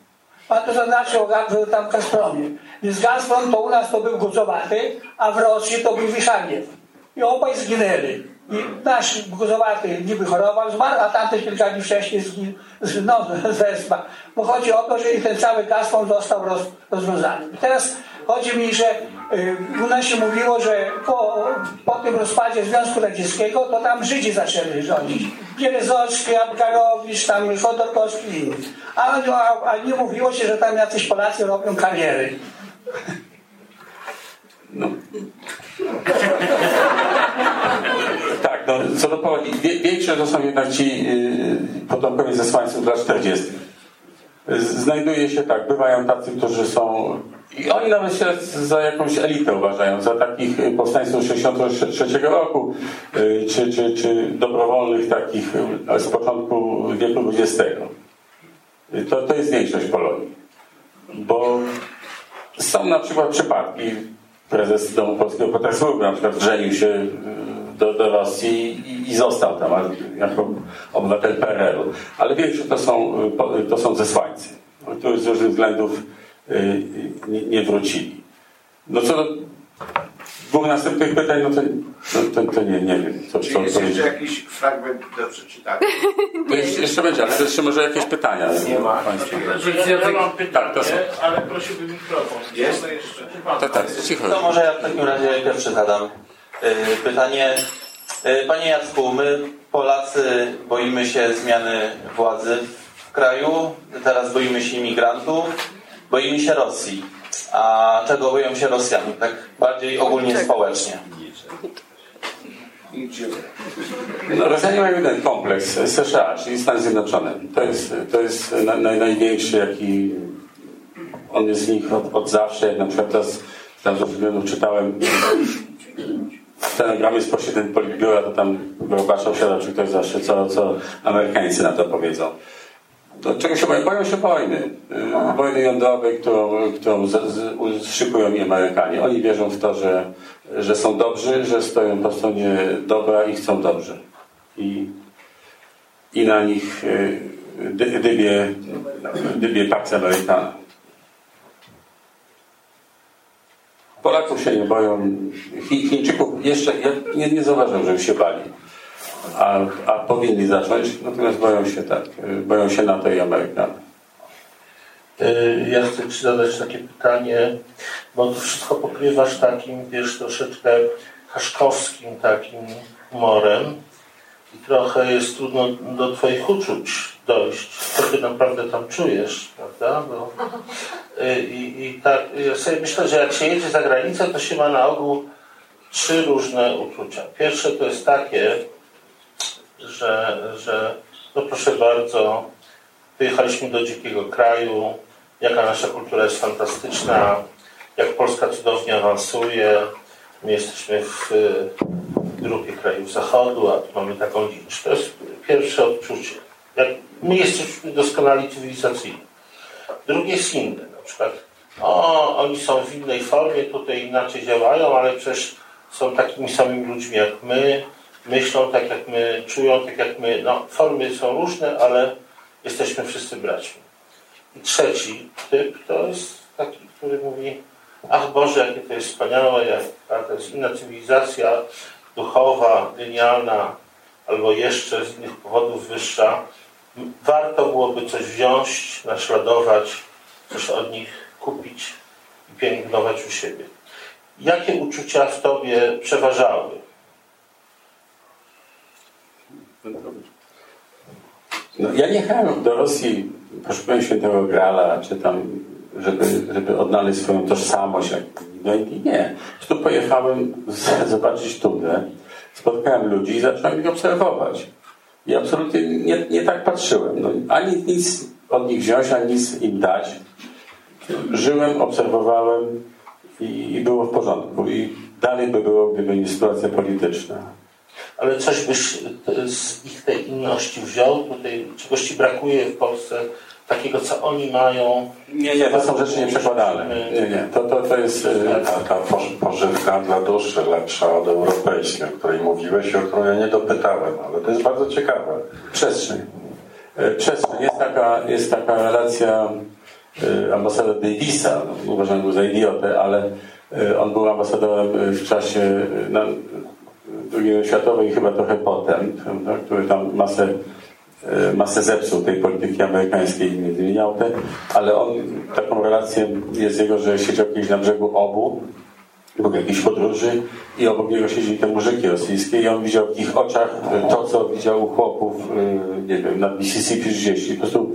Pan to zaznaczył o tam Gazpromie. Więc Gazprom to u nas to był Guzowaty, a w Rosji to był Wichaniew. I obaj zginęli. I nasz Guzowaty niby chorował, zmarł, a tamten kilka dni wcześniej zginął no, zesma. Bo chodzi o to, że i ten cały Gazprom został roz, rozwiązany. I teraz Chodzi mi, że y, u nas się mówiło, że po, po tym rozpadzie Związku Radzieckiego to tam Żydzi zaczęli rządzić. Bierezowski, Abgarowicz, tam Chodorkowski i inni. A, a, a nie mówiło się, że tam jacyś Polacy robią kariery. No. tak, no, co do Polonii, większość to są jednak ci yy, potomkowie zesłańców lat 40. Znajduje się tak, bywają tacy, którzy są i oni nawet się za jakąś elitę uważają, za takich powstańców 63 roku, y, czy, czy, czy dobrowolnych takich y, z początku wieku XX. Y, to, to jest większość Polonii. Bo są na przykład przypadki, prezes Domu Polskiego Petersburga na przykład żenił się do, do Rosji i, i, został tam jako obywatel PRL-u. Ale większość to są, to są zesłańcy, którzy z różnych względów Y, nie, nie wrócili. No co do dwóch następnych pytań, no to, no, to, to nie, nie wiem. Co, Czy co jest jeszcze jakiś fragment do przeczytania? Jeszcze, jeszcze będzie, ale jeszcze może jakieś pytania. Nie ma. Państwa. Ja, mam pytanie, tak, są... ale prosiłbym mikrofon. Jest to jeszcze? Tak, tak, cicho. To może ja w takim razie pierwszy zadam y, pytanie. Y, panie Jacku, my Polacy boimy się zmiany władzy w kraju, teraz boimy się imigrantów, boimy się Rosji. A czego boją się Rosjanie? Tak bardziej ogólnie społecznie. No, Rosjanie mają jeden kompleks США, czyli Stany Zjednoczone. To jest, to jest naj, największy, jaki on jest z nich od, od zawsze. Jak na przykład teraz, teraz ze względów czytałem stenogramy z posiedzeń Politbiura, to tam Gorbaczov siadał, czy ktoś zawsze, co, co Amerykańcy na to powiedzą. Czego się boją? Boją się wojny. Y, wojny jądrowej, którą, którą z, z, szykują mi Amerykanie. Oni wierzą w to, że, że są dobrzy, że stoją po stronie dobra i chcą dobrze. I, i na nich y, dybie, dybie Pax Amerykana. Polaków się nie boją. Chińczyków jeszcze ja nie, nie zauważyłem, żeby się bali a, a powinni zacząć, natomiast boją się tak, boją się NATO i Amerykanie. Ja chcę Ci zadać takie pytanie, bo to wszystko pokrywasz takim, wiesz, troszeczkę haszkowskim takim humorem i trochę jest trudno do Twoich uczuć dojść, co Ty naprawdę tam czujesz, prawda? Bo, y, i, I tak, ja sobie myślę, że jak się jedzie za granicę, to się ma na ogół trzy różne uczucia. Pierwsze to jest takie, że, że no proszę bardzo, wyjechaliśmy do dzikiego kraju, jaka nasza kultura jest fantastyczna, jak Polska cudownie awansuje, my jesteśmy w grupie krajów zachodu, a tu mamy taką liczbę. To jest pierwsze odczucie. Jak my jesteśmy doskonali cywilizacyjnie. Drugie jest inne. Na przykład, o, oni są w innej formie, tutaj inaczej działają, ale przecież są takimi samymi ludźmi jak my, myślą tak jak my, czują tak jak my. No, formy są różne, ale jesteśmy wszyscy braćmi. I trzeci typ to jest taki, który mówi ach Boże, jakie to jest wspaniałe, jak, to jest inna cywilizacja duchowa, genialna, albo jeszcze z innych powodów wyższa. Warto byłoby coś wziąć, naśladować, coś od nich kupić i pielęgnować u siebie. Jakie uczucia w Tobie przeważały? No, ja nie jechałem do Rosji, poszukując świętego Grala, czy tam, żeby, żeby odnaleźć swoją tożsamość. No i nie. Tu pojechałem zobaczyć Tudę, spotkałem ludzi i zacząłem ich obserwować. I absolutnie nie, nie tak patrzyłem. No, ani nic od nich wziąć, ani nic im dać. Żyłem, obserwowałem i, i było w porządku. I dalej by było, gdyby nie sytuacja polityczna. Ale coś byś z ich tej inności wziął? Tutaj czegoś ci brakuje w Polsce? Takiego, co oni mają? Nie, nie, to są rzeczy nieprzekładalne. Nie, nie, to, to, to jest... Ta, ta pożywka dla duszy lepsza od europejskiej, o której mówiłeś i o którą ja nie dopytałem, ale to jest bardzo ciekawe. Przestrzeń. Przestrzeń. Jest taka, jest taka relacja ambasador Davisa, no, uważam go za idiotę, ale on był ambasadorem w czasie na, II światowej i chyba trochę potem, prawda, który tam masę, masę zepsuł tej polityki amerykańskiej między innymi te, ale on taką relację jest jego, że siedział kiedyś na brzegu obu był jakiejś podróży i obok niego siedzili te muzyki rosyjskie i on widział w ich oczach to, co widział u chłopów, nie wiem, na Mississippi 30. Po prostu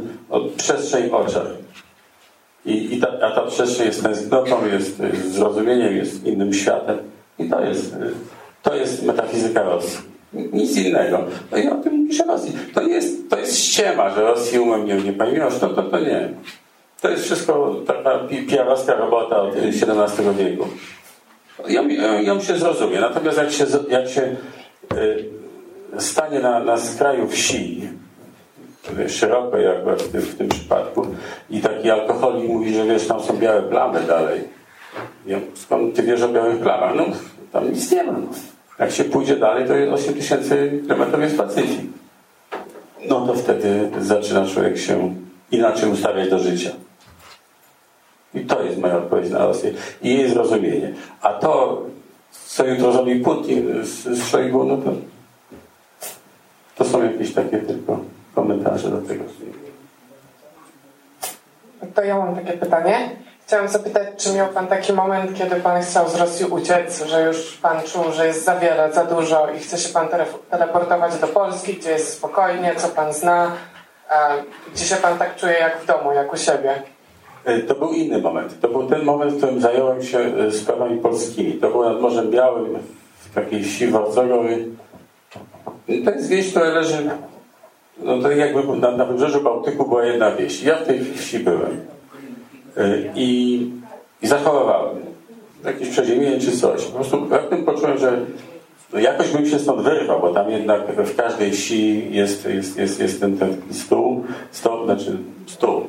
przestrzeń w oczach. I, i ta, a ta przestrzeń jest tęsknotą, jest, jest zrozumieniem, jest innym światem. I to jest, to jest metafizyka Rosji. Nic innego. No i o tym pisze Rosji. To jest, to jest ściema, że Rosji umem nie, nie pamiętasz, to, to, to nie. To jest wszystko taka pijarowska robota od XVII wieku. Ją, ją się zrozumie. Natomiast jak się, jak się y, stanie na, na skraju wsi, szeroko jak w tym, w tym przypadku, i taki alkoholik mówi, że wiesz, tam są białe plamy dalej. Ja, skąd ty wiesz o białych plamach? No, tam nic nie ma. No. Jak się pójdzie dalej, to 8 tysięcy kilometrów jest Pacyfik. No to wtedy zaczyna człowiek się inaczej ustawiać do życia. I to jest moja odpowiedź na Rosję. I jej zrozumienie. A to, co jutro zrobi Putin z, z Szojgu, no to, to są jakieś takie tylko komentarze do tego. To ja mam takie pytanie. Chciałam zapytać, czy miał Pan taki moment, kiedy Pan chciał z Rosji uciec, że już Pan czuł, że jest za wiele, za dużo i chce się Pan teleportować do Polski, gdzie jest spokojnie, co Pan zna, gdzie się Pan tak czuje jak w domu, jak u siebie? To był inny moment. To był ten moment, w którym zająłem się sprawami polskimi. To było nad Morzem Białym, w takiej wsi Warcogowej. To jest wieś, która leży no to jakby na, na wybrzeżu Bałtyku była jedna wieś. Ja w tej wsi byłem. I, i zachorowałem. Jakieś przeziębienie czy coś. Po prostu raptem poczułem, że jakoś bym się stąd wyrwał, bo tam jednak w każdej wsi jest, jest, jest, jest ten, ten stół, stół, znaczy stół,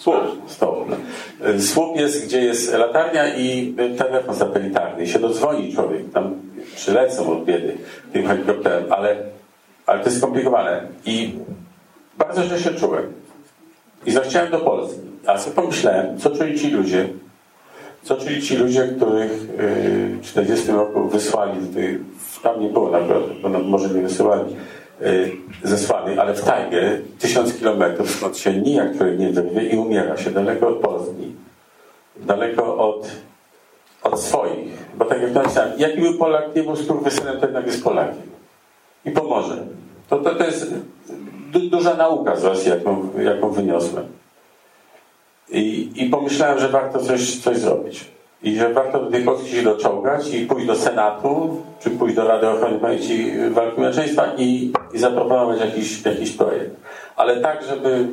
słup. No. Słup jest, gdzie jest latarnia i telefon satelitarny. I się dodzwoni człowiek, tam przylecą od biedy tym helikopterem, ale, ale to jest skomplikowane. I bardzo źle się czułem. I zachciałem do Polski. A sobie pomyślałem, co czuli ci ludzie, co czuli ci ludzie, których w 40 roku wysłali, tam nie było naprawdę, bo może nie wysyłali zesłanych, ale w tajnie, tysiąc kilometrów, skąd się nijak człowiek nie wyrwie i umiera się daleko od Polski, daleko od, od swoich. Bo tak jak napisałem, jaki był Polak, nie był skurwysynem, to jednak jest Polakiem. I pomoże. To, to, to jest du duża nauka z Rosji, jaką, jaką wyniosłem. I, I pomyślałem, że warto coś, coś zrobić. I że warto do tej Polski się doczołgać i pójść do Senatu, czy pójść do Rady Ochrony Pamięci Walki Męczeństwa i, i zaproponować jakiś, jakiś projekt. Ale tak, żeby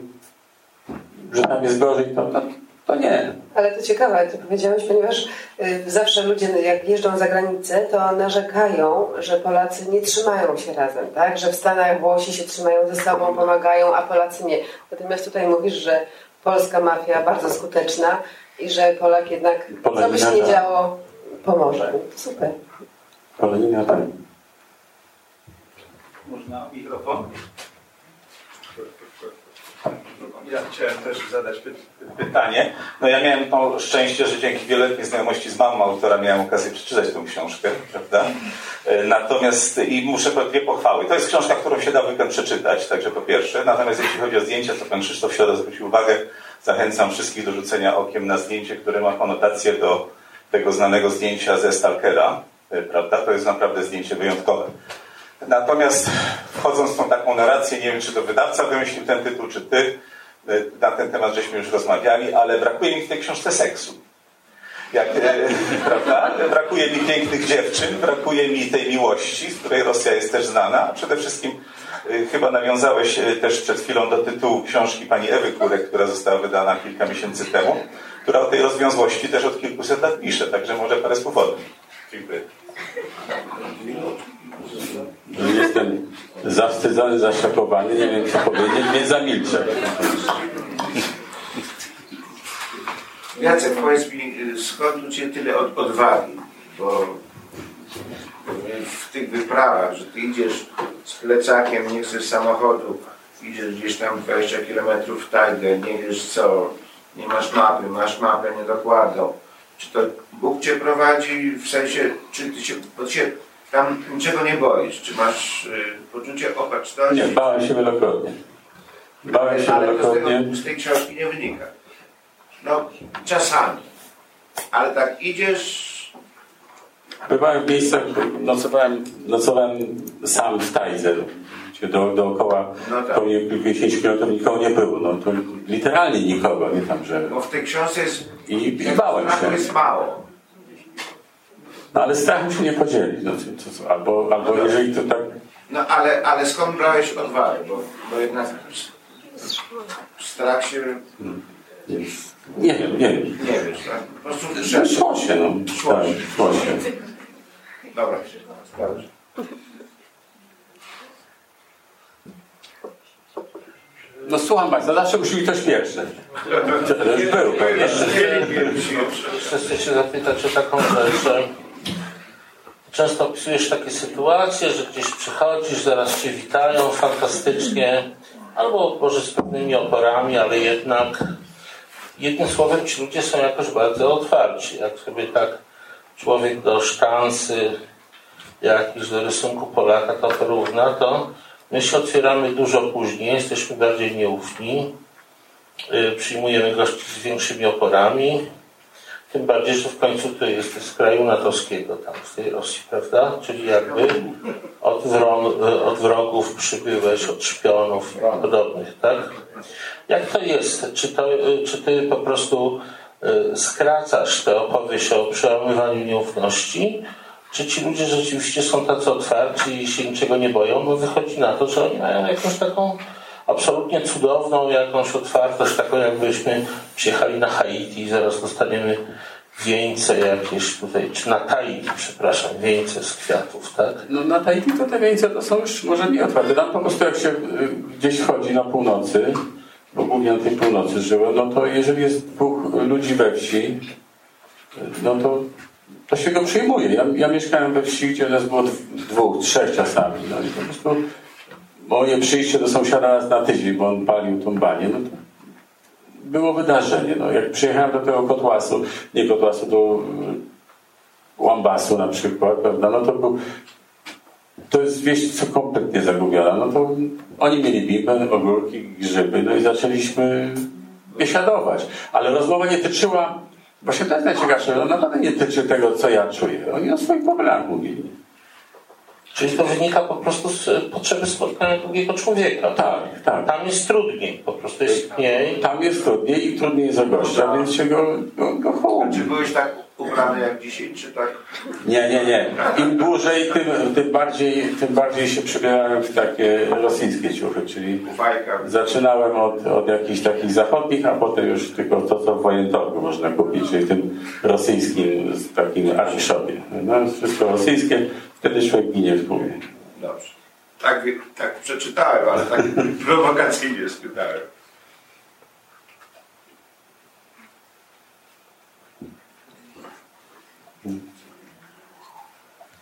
że tam jest gorzej, to, to, to nie. Ale to ciekawe, ty powiedziałeś, ponieważ y, zawsze ludzie, jak jeżdżą za granicę, to narzekają, że Polacy nie trzymają się razem, tak? Że w Stanach Włosi się trzymają ze sobą, pomagają, a Polacy nie. Natomiast tutaj mówisz, że polska mafia bardzo skuteczna i że Polak jednak, co by się nie działo, pomoże. Super. Polenina tak. Można mikrofon? Ja chciałem też zadać py pytanie. No ja miałem to szczęście, że dzięki wieloletniej znajomości z mamą autora miałem okazję przeczytać tę książkę, prawda? Natomiast i muszę dwie pochwały. To jest książka, którą się da weekend przeczytać, także po pierwsze. Natomiast jeśli chodzi o zdjęcia, to pan Krzysztof Sioda zwrócił uwagę. Zachęcam wszystkich do rzucenia okiem na zdjęcie, które ma konotację do tego znanego zdjęcia ze Stalkera, prawda? To jest naprawdę zdjęcie wyjątkowe. Natomiast wchodząc w tą taką narrację, nie wiem, czy to wydawca wymyślił ten tytuł, czy ty, na ten temat żeśmy już rozmawiali, ale brakuje mi w tej książce seksu. Jak, e, prawda? Brakuje mi pięknych dziewczyn, brakuje mi tej miłości, z której Rosja jest też znana. Przede wszystkim e, chyba nawiązałeś e, też przed chwilą do tytułu książki pani Ewy Kurek, która została wydana kilka miesięcy temu, która o tej rozwiązłości też od kilkuset lat pisze, także może parę słów o tym. Dziękuję. Jestem zawstydzony, zaszokowany, nie wiem co powiedzieć, więc zamilczę. Jacek, powiedz mi, skąd u Ciebie tyle od, odwagi? Bo w tych wyprawach, że Ty idziesz z plecakiem, nie chcesz samochodu, idziesz gdzieś tam 20 km w tajgę, nie wiesz co, nie masz mapy, masz mapę niedokładną. Czy to Bóg Cię prowadzi, w sensie, czy Ty się, bo się tam niczego nie boisz? Czy masz y, poczucie opatrzności? Nie, bałem się wielokrotnie. Bałem się Ale to z, wielokrotnie. tego, z tej książki nie wynika. No, czasami. Ale tak idziesz, Bywałem w miejscach, nocowałem, nocowałem sam w Tajdze, do, dookoła No tak. koło kilkudziesięciu kilometrów nikogo nie było. No to literalnie nikogo, nie tam, że... bo w tej książce jest, I, i bałem się. jest mało. No ale strachem się nie podzieli. No, co, co, albo, albo jeżeli to tak... No ale, ale skąd brałeś odwagę? Bo, bo jednak strach się, Nie wiem, nie wiem. nie wiesz, tak? Po prostu No, wszedł. Szło się, no. Szło Tak, się. szło się. Dobra, dobrze. No słucham Państwa, zawsze musi być ktoś pierwszy. To już był, prawda? Jeszcze się zapytać o taką rzecz, że często opisujesz takie sytuacje, że gdzieś przychodzisz, zaraz cię witają fantastycznie, albo może z pewnymi oporami, ale jednak jednym słowem ci ludzie są jakoś bardzo otwarci. Jak sobie tak człowiek do sztansy jakiś do rysunku Polaka to porówna, to my się otwieramy dużo później, jesteśmy bardziej nieufni, y, przyjmujemy gości z większymi oporami, tym bardziej, że w końcu to jest z kraju natowskiego, tam z tej Rosji, prawda? Czyli jakby od, od wrogów przybyłeś, od szpionów i podobnych, tak? Jak to jest? Czy, to, czy ty po prostu y, skracasz tę opowieść o przełamywaniu nieufności? Czy ci ludzie rzeczywiście są tacy otwarci i się niczego nie boją? Bo wychodzi na to, że oni mają jakąś taką absolutnie cudowną jakąś otwartość, taką jakbyśmy przyjechali na Haiti i zaraz dostaniemy wieńce jakieś tutaj, czy na Tahiti, przepraszam, wieńce z kwiatów, tak? No na Tahiti to te wieńce to są już może nie otwarte. Tam po prostu jak się y, gdzieś chodzi na północy, bo głównie na tej północy żyłem, no to jeżeli jest dwóch ludzi we wsi, no to, to się go przyjmuje. Ja, ja mieszkałem we wsi, gdzie nas było dwóch, trzech czasami. No i po prostu moje przyjście do sąsiada raz na tydzień, bo on palił tą banię, no to było wydarzenie. No, jak przyjechałem do tego kotłasu, nie kotłasu, do y, Łambasu na przykład, prawda, no to był to jest wieś co kompletnie zagubiona. No to oni mieli bibę, ogórki, grzyby, no i zaczęliśmy biesiadować. Ale rozmowa nie tyczyła, właśnie to jest najciekawsze, no naprawdę nie tyczy tego, co ja czuję. Oni o swoich problemach mówili. Czyli to wynika po prostu z potrzeby spotkania drugiego człowieka. Tak, tak. Tam jest trudniej, po prostu jest mniej. Tam jest trudniej i trudniej za gościa, więc się go, go, go. Czy byłeś tak ubrany jak dzisiaj, czy tak? Nie, nie, nie. Im dłużej, tym, tym, bardziej, tym bardziej się przebierałem w takie rosyjskie ciuchy, czyli zaczynałem od, od jakichś takich zachodnich, a potem już tylko to, co w wojentorgu można kupić, czyli tym rosyjskim, takim armiszopie. No, wszystko rosyjskie, wtedy człowiek ginie w głowie. Dobrze. Tak, tak przeczytałem, ale tak prowokacyjnie spytałem.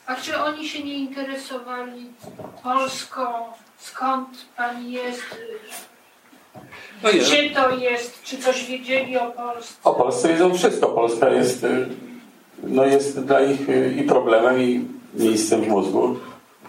A czy oni się nie interesowali Polską? Skąd pani jest? No. Gdzie to jest? Czy coś wiedzieli o Polsce? O Polsce wiedzą wszystko. Polska jest, y, no jest dla nich y, i problemem, i miejscem w mózgu.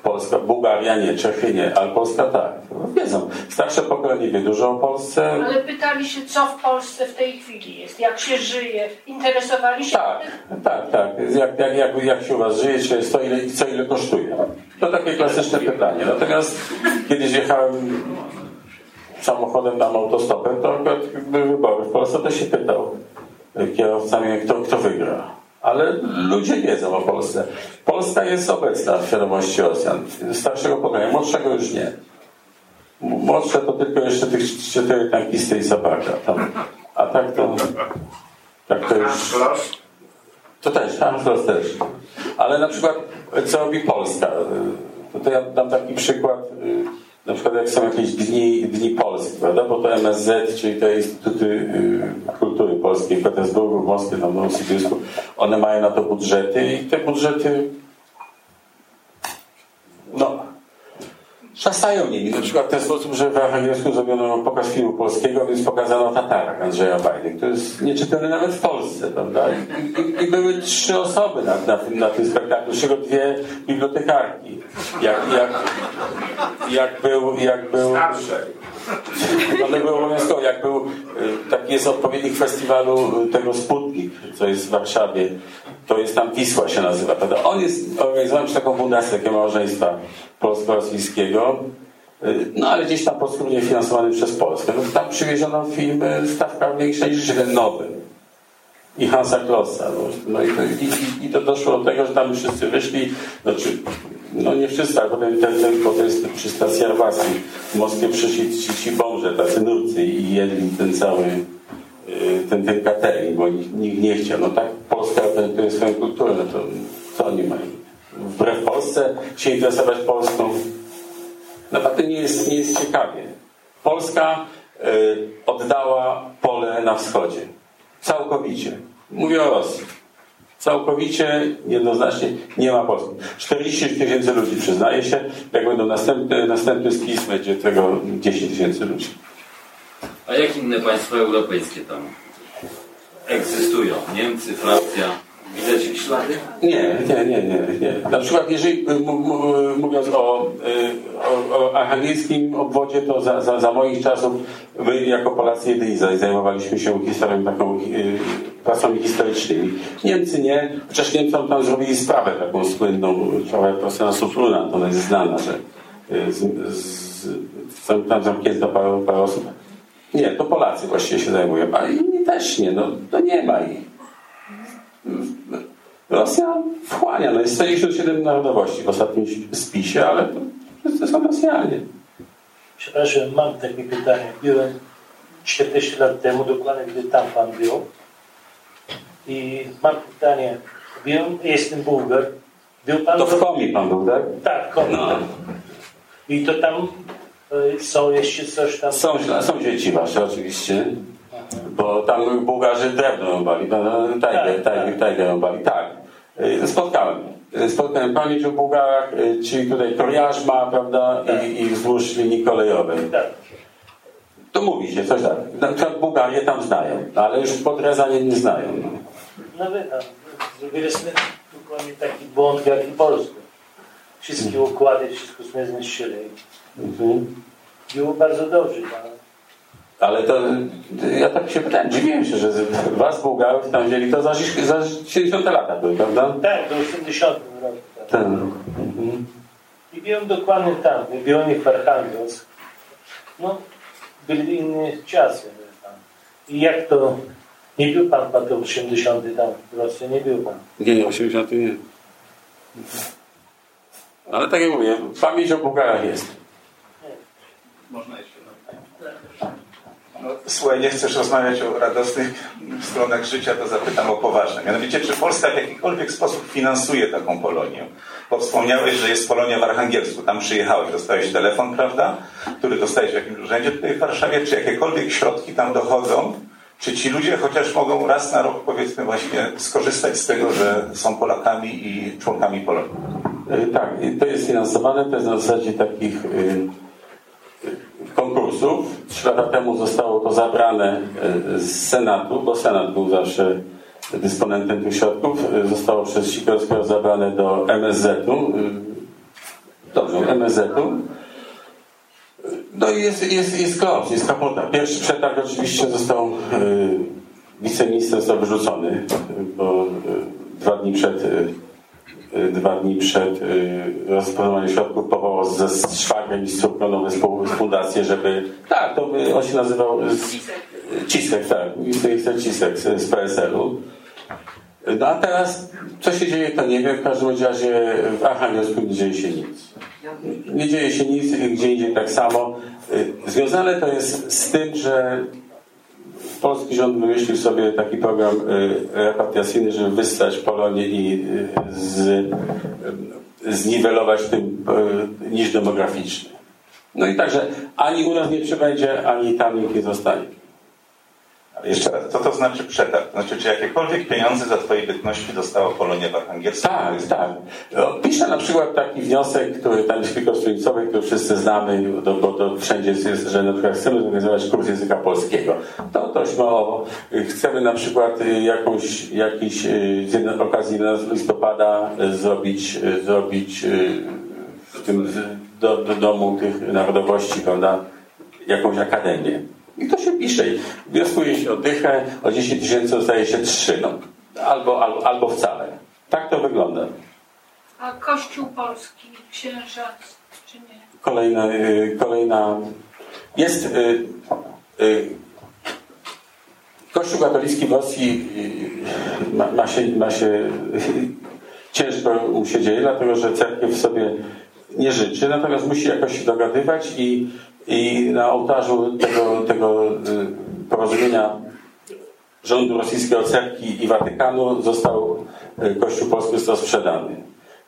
Polska, Bułgaria nie, Czechy nie, ale Polska tak. No, wiedzą. Starsze pokolenie wie dużo o Polsce. Ale pytali się, co w Polsce w tej chwili jest, jak się żyje. Interesowali się Tak, tak, tak. Jak, jak, jak, jak się u was żyje, czy jest to ile, co ile kosztuje. To takie klasyczne pytanie. Natomiast kiedyś jechałem samochodem tam autostopem, to akurat były wybory w Polsce, to się pytał kierowca mnie, kto, kto wygra. Ale ludzie wiedzą o Polsce. Polska jest obecna w świadomości Rosjan. Starszego pokolenia, młodszego już nie. Młodsze to tylko jeszcze tych cztery tankisty i Zabaka. Tam. A tak to... Tak to już... To też, Hamslos też. Ale na przykład, co robi Polska? To, to ja dam taki przykład, na przykład jak są jakieś dni, dni Polski, prawda? Bo to MSZ, czyli te Instytuty Kultury Polskiej w Petersburgu, w Moskwie, tam w Nowosibisku, one mają na to budżety i te budżety no, szasają nimi. Na przykład w ten sposób, że w Archangelsku zrobiono pokaz filmu polskiego, więc pokazano Tatarak Andrzeja Bajdy, który jest nieczytelny nawet w Polsce, prawda? I, i, i były trzy osoby na, na, tym, na tym spektaklu, z czego dwie bibliotekarki. Jak, jak, jak był... Jak był one były obowiązkowe. Jak był, taki jest odpowiednik festiwalu tego Sputnik, co jest w Warszawie. To jest tam Wisła się nazywa. Prawda? On jest organizowany przez taką fundację takiego małżeństwa polsko-rosyjskiego. No ale gdzieś tam podskórnie finansowany przez Polskę. No, tam przywieziono filmy stawka większa niż nowy i Hansa Klossa. No i to, i, i to doszło do tego, że tam wszyscy wyszli, znaczy, no nie wszyscy, ale potem ten, ten, potem jest przy stacji w Moskwie przyszli ci, ci bomże, tacy nurcy i jedli ten cały ten, ten catering, bo nikt nie chciał. No tak Polska prezentuje swoją kulturę, no to co oni mają? Wbrew Polsce się interesować Polską? Naprawdę nie jest, nie jest ciekawie. Polska y, oddała pole na wschodzie. Całkowicie. Mówię o Rosji. Całkowicie, jednoznacznie nie ma Polski. 40 tysięcy ludzi przyznaje się. Jak będą następny, następny spis, będzie tego 10 tysięcy ludzi. A jak inne państwa europejskie tam egzystują? Niemcy, Francja? Widać ich ślady? Nie, nie, nie, nie. nie. Na przykład, jeżeli mówiąc o, o, o archangelskim obwodzie, to za, za, za moich czasów my jako Polacy jedyni zajmowaliśmy się historią taką pracami historycznymi. Niemcy nie, chociaż Niemcom tam zrobili sprawę taką słynną, sprawę profesora Sufruna, to ona jest znana, że z, z, tam zamknięto parę, parę osób. Nie, to Polacy właściwie się zajmują, a inni też nie, no to nie ma ich. Rosja wchłania, no jest 197 narodowości w ostatnim spisie, ale to wszyscy są Rosjanie. Przepraszam, mam takie pytanie. Byłem 40 lat temu, dokładnie gdy tam pan był. I mam pytanie. Byłem, jestem Bułgar. Był pan to w Komi pan był, tak? Tak, Komi. No. I to tam są jeszcze coś tam... Są, są dzieci wasze oczywiście. Bo tam Bułgarzy drewno rąbali, tajgę, tajgę, tajgę rąbali. Tak, spotkałem. Spotkałem pamięć o Bułgarach, czyli tutaj Koriażma, prawda, i, i wzdłuż linii kolejowej. Tak. To mówi się coś tak. Na przykład Bułgarię tam znają, ale już Podrezanie nie znają. No, no wy tam zrobiliśmy dokładnie taki błąd jak i Polskę. Wszystkie układy, wszystko zniszczyli. Mhm. Było bardzo dobrze. Ale... Ale to ja tak się pytałem, dziwiłem się, że was Bułgarów tam wzięli to za, za 70 lata były, prawda? Tak, do 80 roku. Tak. Ten. Mhm. I byłem dokładnie tam, byłem w Archangelsk. No, byli inne czasy. Tam. I jak to, nie był pan po 80 tam w Rosji, nie był pan? Nie, nie, 80 nie. Ale tak jak mówię, pamięć o Bułgarach jest. Można jeszcze. No, słuchaj, nie chcesz rozmawiać o radosnych stronach życia, to zapytam o poważne. Mianowicie, czy Polska w jakikolwiek sposób finansuje taką Polonię? Bo wspomniałeś, że jest Polonia w Archangelsku. Tam przyjechałeś, dostałeś telefon, prawda? Który dostałeś w jakimś urzędzie tutaj w Warszawie. Czy jakiekolwiek środki tam dochodzą? Czy ci ludzie chociaż mogą raz na rok, powiedzmy, właśnie skorzystać z tego, że są Polakami i członkami Polonii? Tak, to jest finansowane, to jest na zasadzie takich konkursów. Trzy lata temu zostało to zabrane z Senatu, bo Senat był zawsze dysponentem tych środków. Zostało przez Sikorskiego zabrane do MSZ-u. Dobrze, MSZ-u. No i jest, jest, jest klops, jest kapota. Pierwszy przetarg oczywiście został, wiceminister został wyrzucony, bo dwa dni przed dwa dni przed y, rozdysponowaniem środków powołał ze szwagrem i nowe fundację, żeby... Tak, to on się nazywał... Cisek, tak. Minister Cisek z, PSL-u. No a teraz, co się dzieje, to nie wiem. W każdym razie w Archangelsku nie dzieje się nic. Nie dzieje się nic, gdzie indziej tak samo. Związane to jest z tym, że polski rząd wymyślił sobie taki program repatriacyjny, żeby wystać Polonię i z, zniwelować tym niż demograficzny. No i także ani u nas nie przybędzie, ani tam nikt nie zostanie. Jeszcze raz, co to znaczy przetarg? Znaczy, czy jakiekolwiek pieniądze za Twojej bytności dostała Polonia w? Tak, tak. No, piszę na przykład taki wniosek, który tam tylko stronicowy, który wszyscy znamy, bo, bo to wszędzie jest, że na przykład chcemy zorganizować kurs języka polskiego. To dość mało. Chcemy na przykład jakąś, jakiś, z okazji listopada zrobić, zrobić w tym do, do domu tych narodowości, prawda, jakąś akademię. I to się pisze. Wnioskuje się o dychę, o 10 tysięcy zostaje się 3. No. Albo, albo, albo wcale. Tak to wygląda. A Kościół Polski, księża, czy nie? Kolejna, y, kolejna jest y, y, Kościół katolicki w Rosji ma, ma się, ma się ciężko mu się dzieje, dlatego że cerkiew sobie nie życzy, natomiast musi jakoś się dogadywać i i na ołtarzu tego, tego y, porozumienia rządu rosyjskiego, cerki i Watykanu został y, Kościół Polski został sprzedany.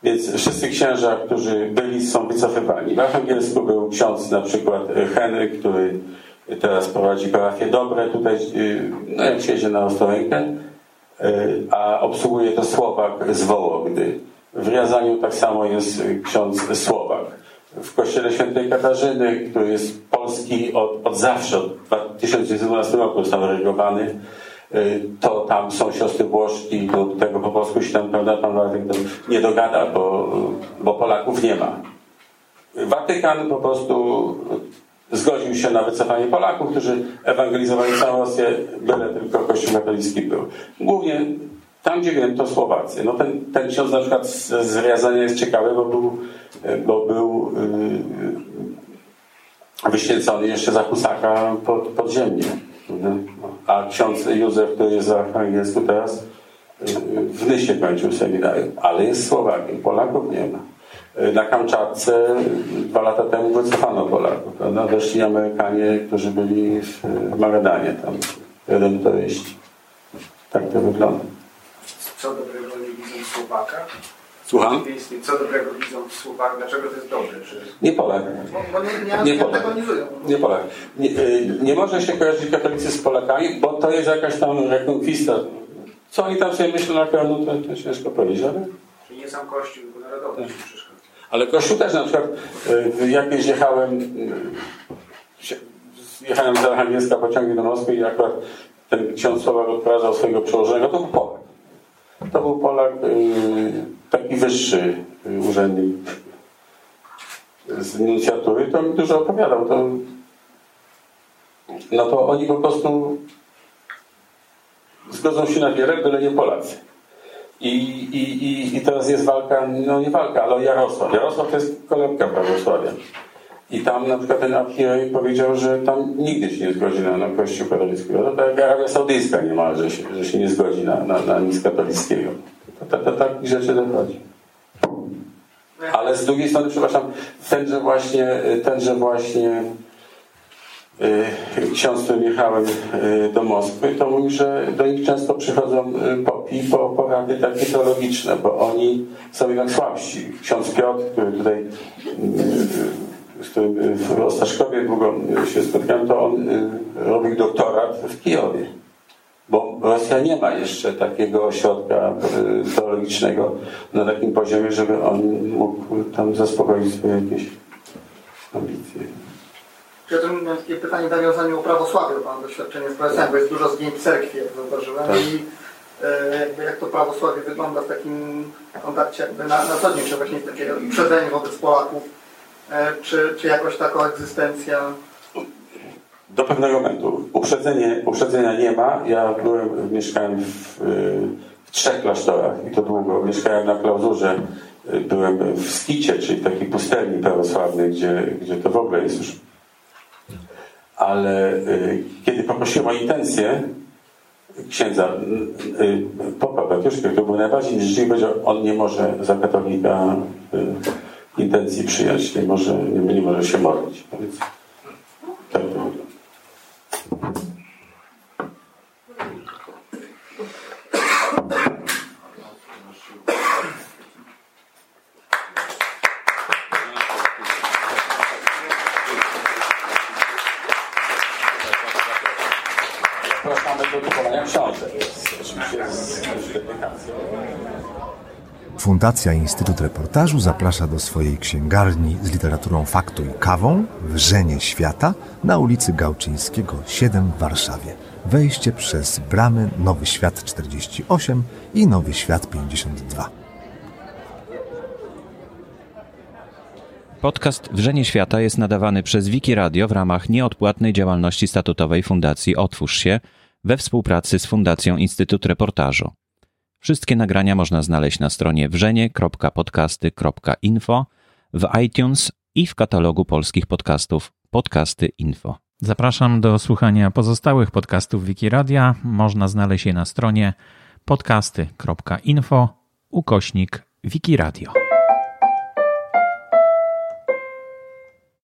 Więc wszyscy księża, którzy byli, są wycofywani. W Archangelsku był ksiądz na przykład Henryk, który teraz prowadzi parafię Dobre, tutaj, y, no jak się jedzie na Ostrołękę, a obsługuje to Słowak z Wołogdy. W Riazaniu tak samo jest ksiądz Słowak w kościele świętej Katarzyny, który jest polski od, od zawsze, od 1912 roku został regowany, y, to tam są siostry Włoszki, do tego po polsku się tam, prawda, pan Władek nie dogada, bo, bo Polaków nie ma. Watykan po prostu zgodził się na wycofanie Polaków, którzy ewangelizowali całą Rosję, byle tylko Kościół katolicki był. Głównie tam, gdzie wiem, to Słowacy. No ten, ten ksiądz na przykład z, z Riazania jest ciekawy, bo był, bo był yy, wyświęcony jeszcze za Husaka pod, podziemnie. A ksiądz Józef, który jest za Archangelsku teraz, yy, w Nysie kończył seminarium, ale jest Słowakiem. Polaków nie ma. Na Kamczatce dwa lata temu wycofano Polaków. Prawda? Weszli Amerykanie, którzy byli w Maradanie tam, redemptoryści. Tak to wygląda co dobrego widzą w Słowakach? Słucham? Co dobrego widzą w Słowakach? Dlaczego to jest dobre? Czy... Nie Polak. Bo, bo nie, nie, nie Polak. Nie Polak. Nie, y, nie może się kojarzyć katolicy z Polakami, bo to jest jakaś tam rekonkwista. Co oni tam sobie myślą na pewno, to, to ciężko powiedzieć, ale... Czyli nie sam Kościół, tylko narodowość tak. Ale Kościół też na przykład, y, jak jechałem, y, jechałem z Archangelska pociągiem do Moskwy i akurat ten ksiądz Słowak odprowadzał swojego przełożonego, to był Polak. To był Polak y, taki wyższy y, urzędnik z inicjatury, to mi dużo opowiadał. To, no to oni po prostu zgodzą się na wiele, byle nie Polacy. I, i, i, I teraz jest walka, no nie walka, ale Jarosław. Jarosław to jest kolebka prawosławia. I tam na przykład ten archierej powiedział, że tam nigdy się nie zgodzi na, na Kościół katolicki. No to tak jak Arabia Saudyjska niemal, że się, że się nie zgodzi na, na, na nic katolickiego. To, to, takich rzeczy dochodzi. Ale z drugiej strony, przepraszam, tenże właśnie, tenże właśnie yy, ksiądz, którym jechałem yy, do Moskwy, to mówi, że do nich często przychodzą yy, popi po porady takie teologiczne, bo oni są jednak słabsi. Ksiądz Piotr, który tutaj yy, z którym w Ostaszkowie długo się spotkałem, to on y, robił doktorat w Kijowie. Bo Rosja nie ma jeszcze takiego ośrodka y, teologicznego na takim poziomie, żeby on mógł tam zaspokoić swoje jakieś ambicje. Ja to miałem takie pytanie w nawiązaniu o prawosławie, bo mam doświadczenie z PSM, bo jest dużo zdjęć cerkwi, jak zauważyłem. Tak. I e, jakby jak to prawosławie wygląda w takim kontakcie jakby na, na co dzień, czy właśnie takie uprzedzenie wobec Polaków czy, czy jakoś taką egzystencja? Do pewnego momentu. Uprzedzenie, uprzedzenia nie ma. Ja byłem, mieszkałem w, w trzech klasztorach i to długo. Mieszkałem na klauzurze, y, byłem w Skicie, czyli w takiej pustelni prawosławnej, gdzie, gdzie to w ogóle jest już. Ale kiedy poprosiłem o intencję księdza popa Braciszka, który był najbardziej życzliwy, powiedział, on nie może za katolika intencji przyjąć, nie może, nie, nie może się modlić. Więc tak. Zapraszamy do kupowania książek. Oczywiście z, z dedykacją. Fundacja Instytut Reportażu zaprasza do swojej księgarni z literaturą faktu i kawą Wrzenie Świata na ulicy Gałczyńskiego 7 w Warszawie. Wejście przez bramy Nowy Świat 48 i Nowy Świat 52. Podcast Wrzenie Świata jest nadawany przez Wiki Radio w ramach nieodpłatnej działalności statutowej Fundacji Otwórz się we współpracy z Fundacją Instytut Reportażu. Wszystkie nagrania można znaleźć na stronie wrzenie.podcasty.info, w iTunes i w katalogu polskich podcastów Podcasty Info. Zapraszam do słuchania pozostałych podcastów Wikiradia. Można znaleźć je na stronie podcasty.info ukośnik Wikiradio.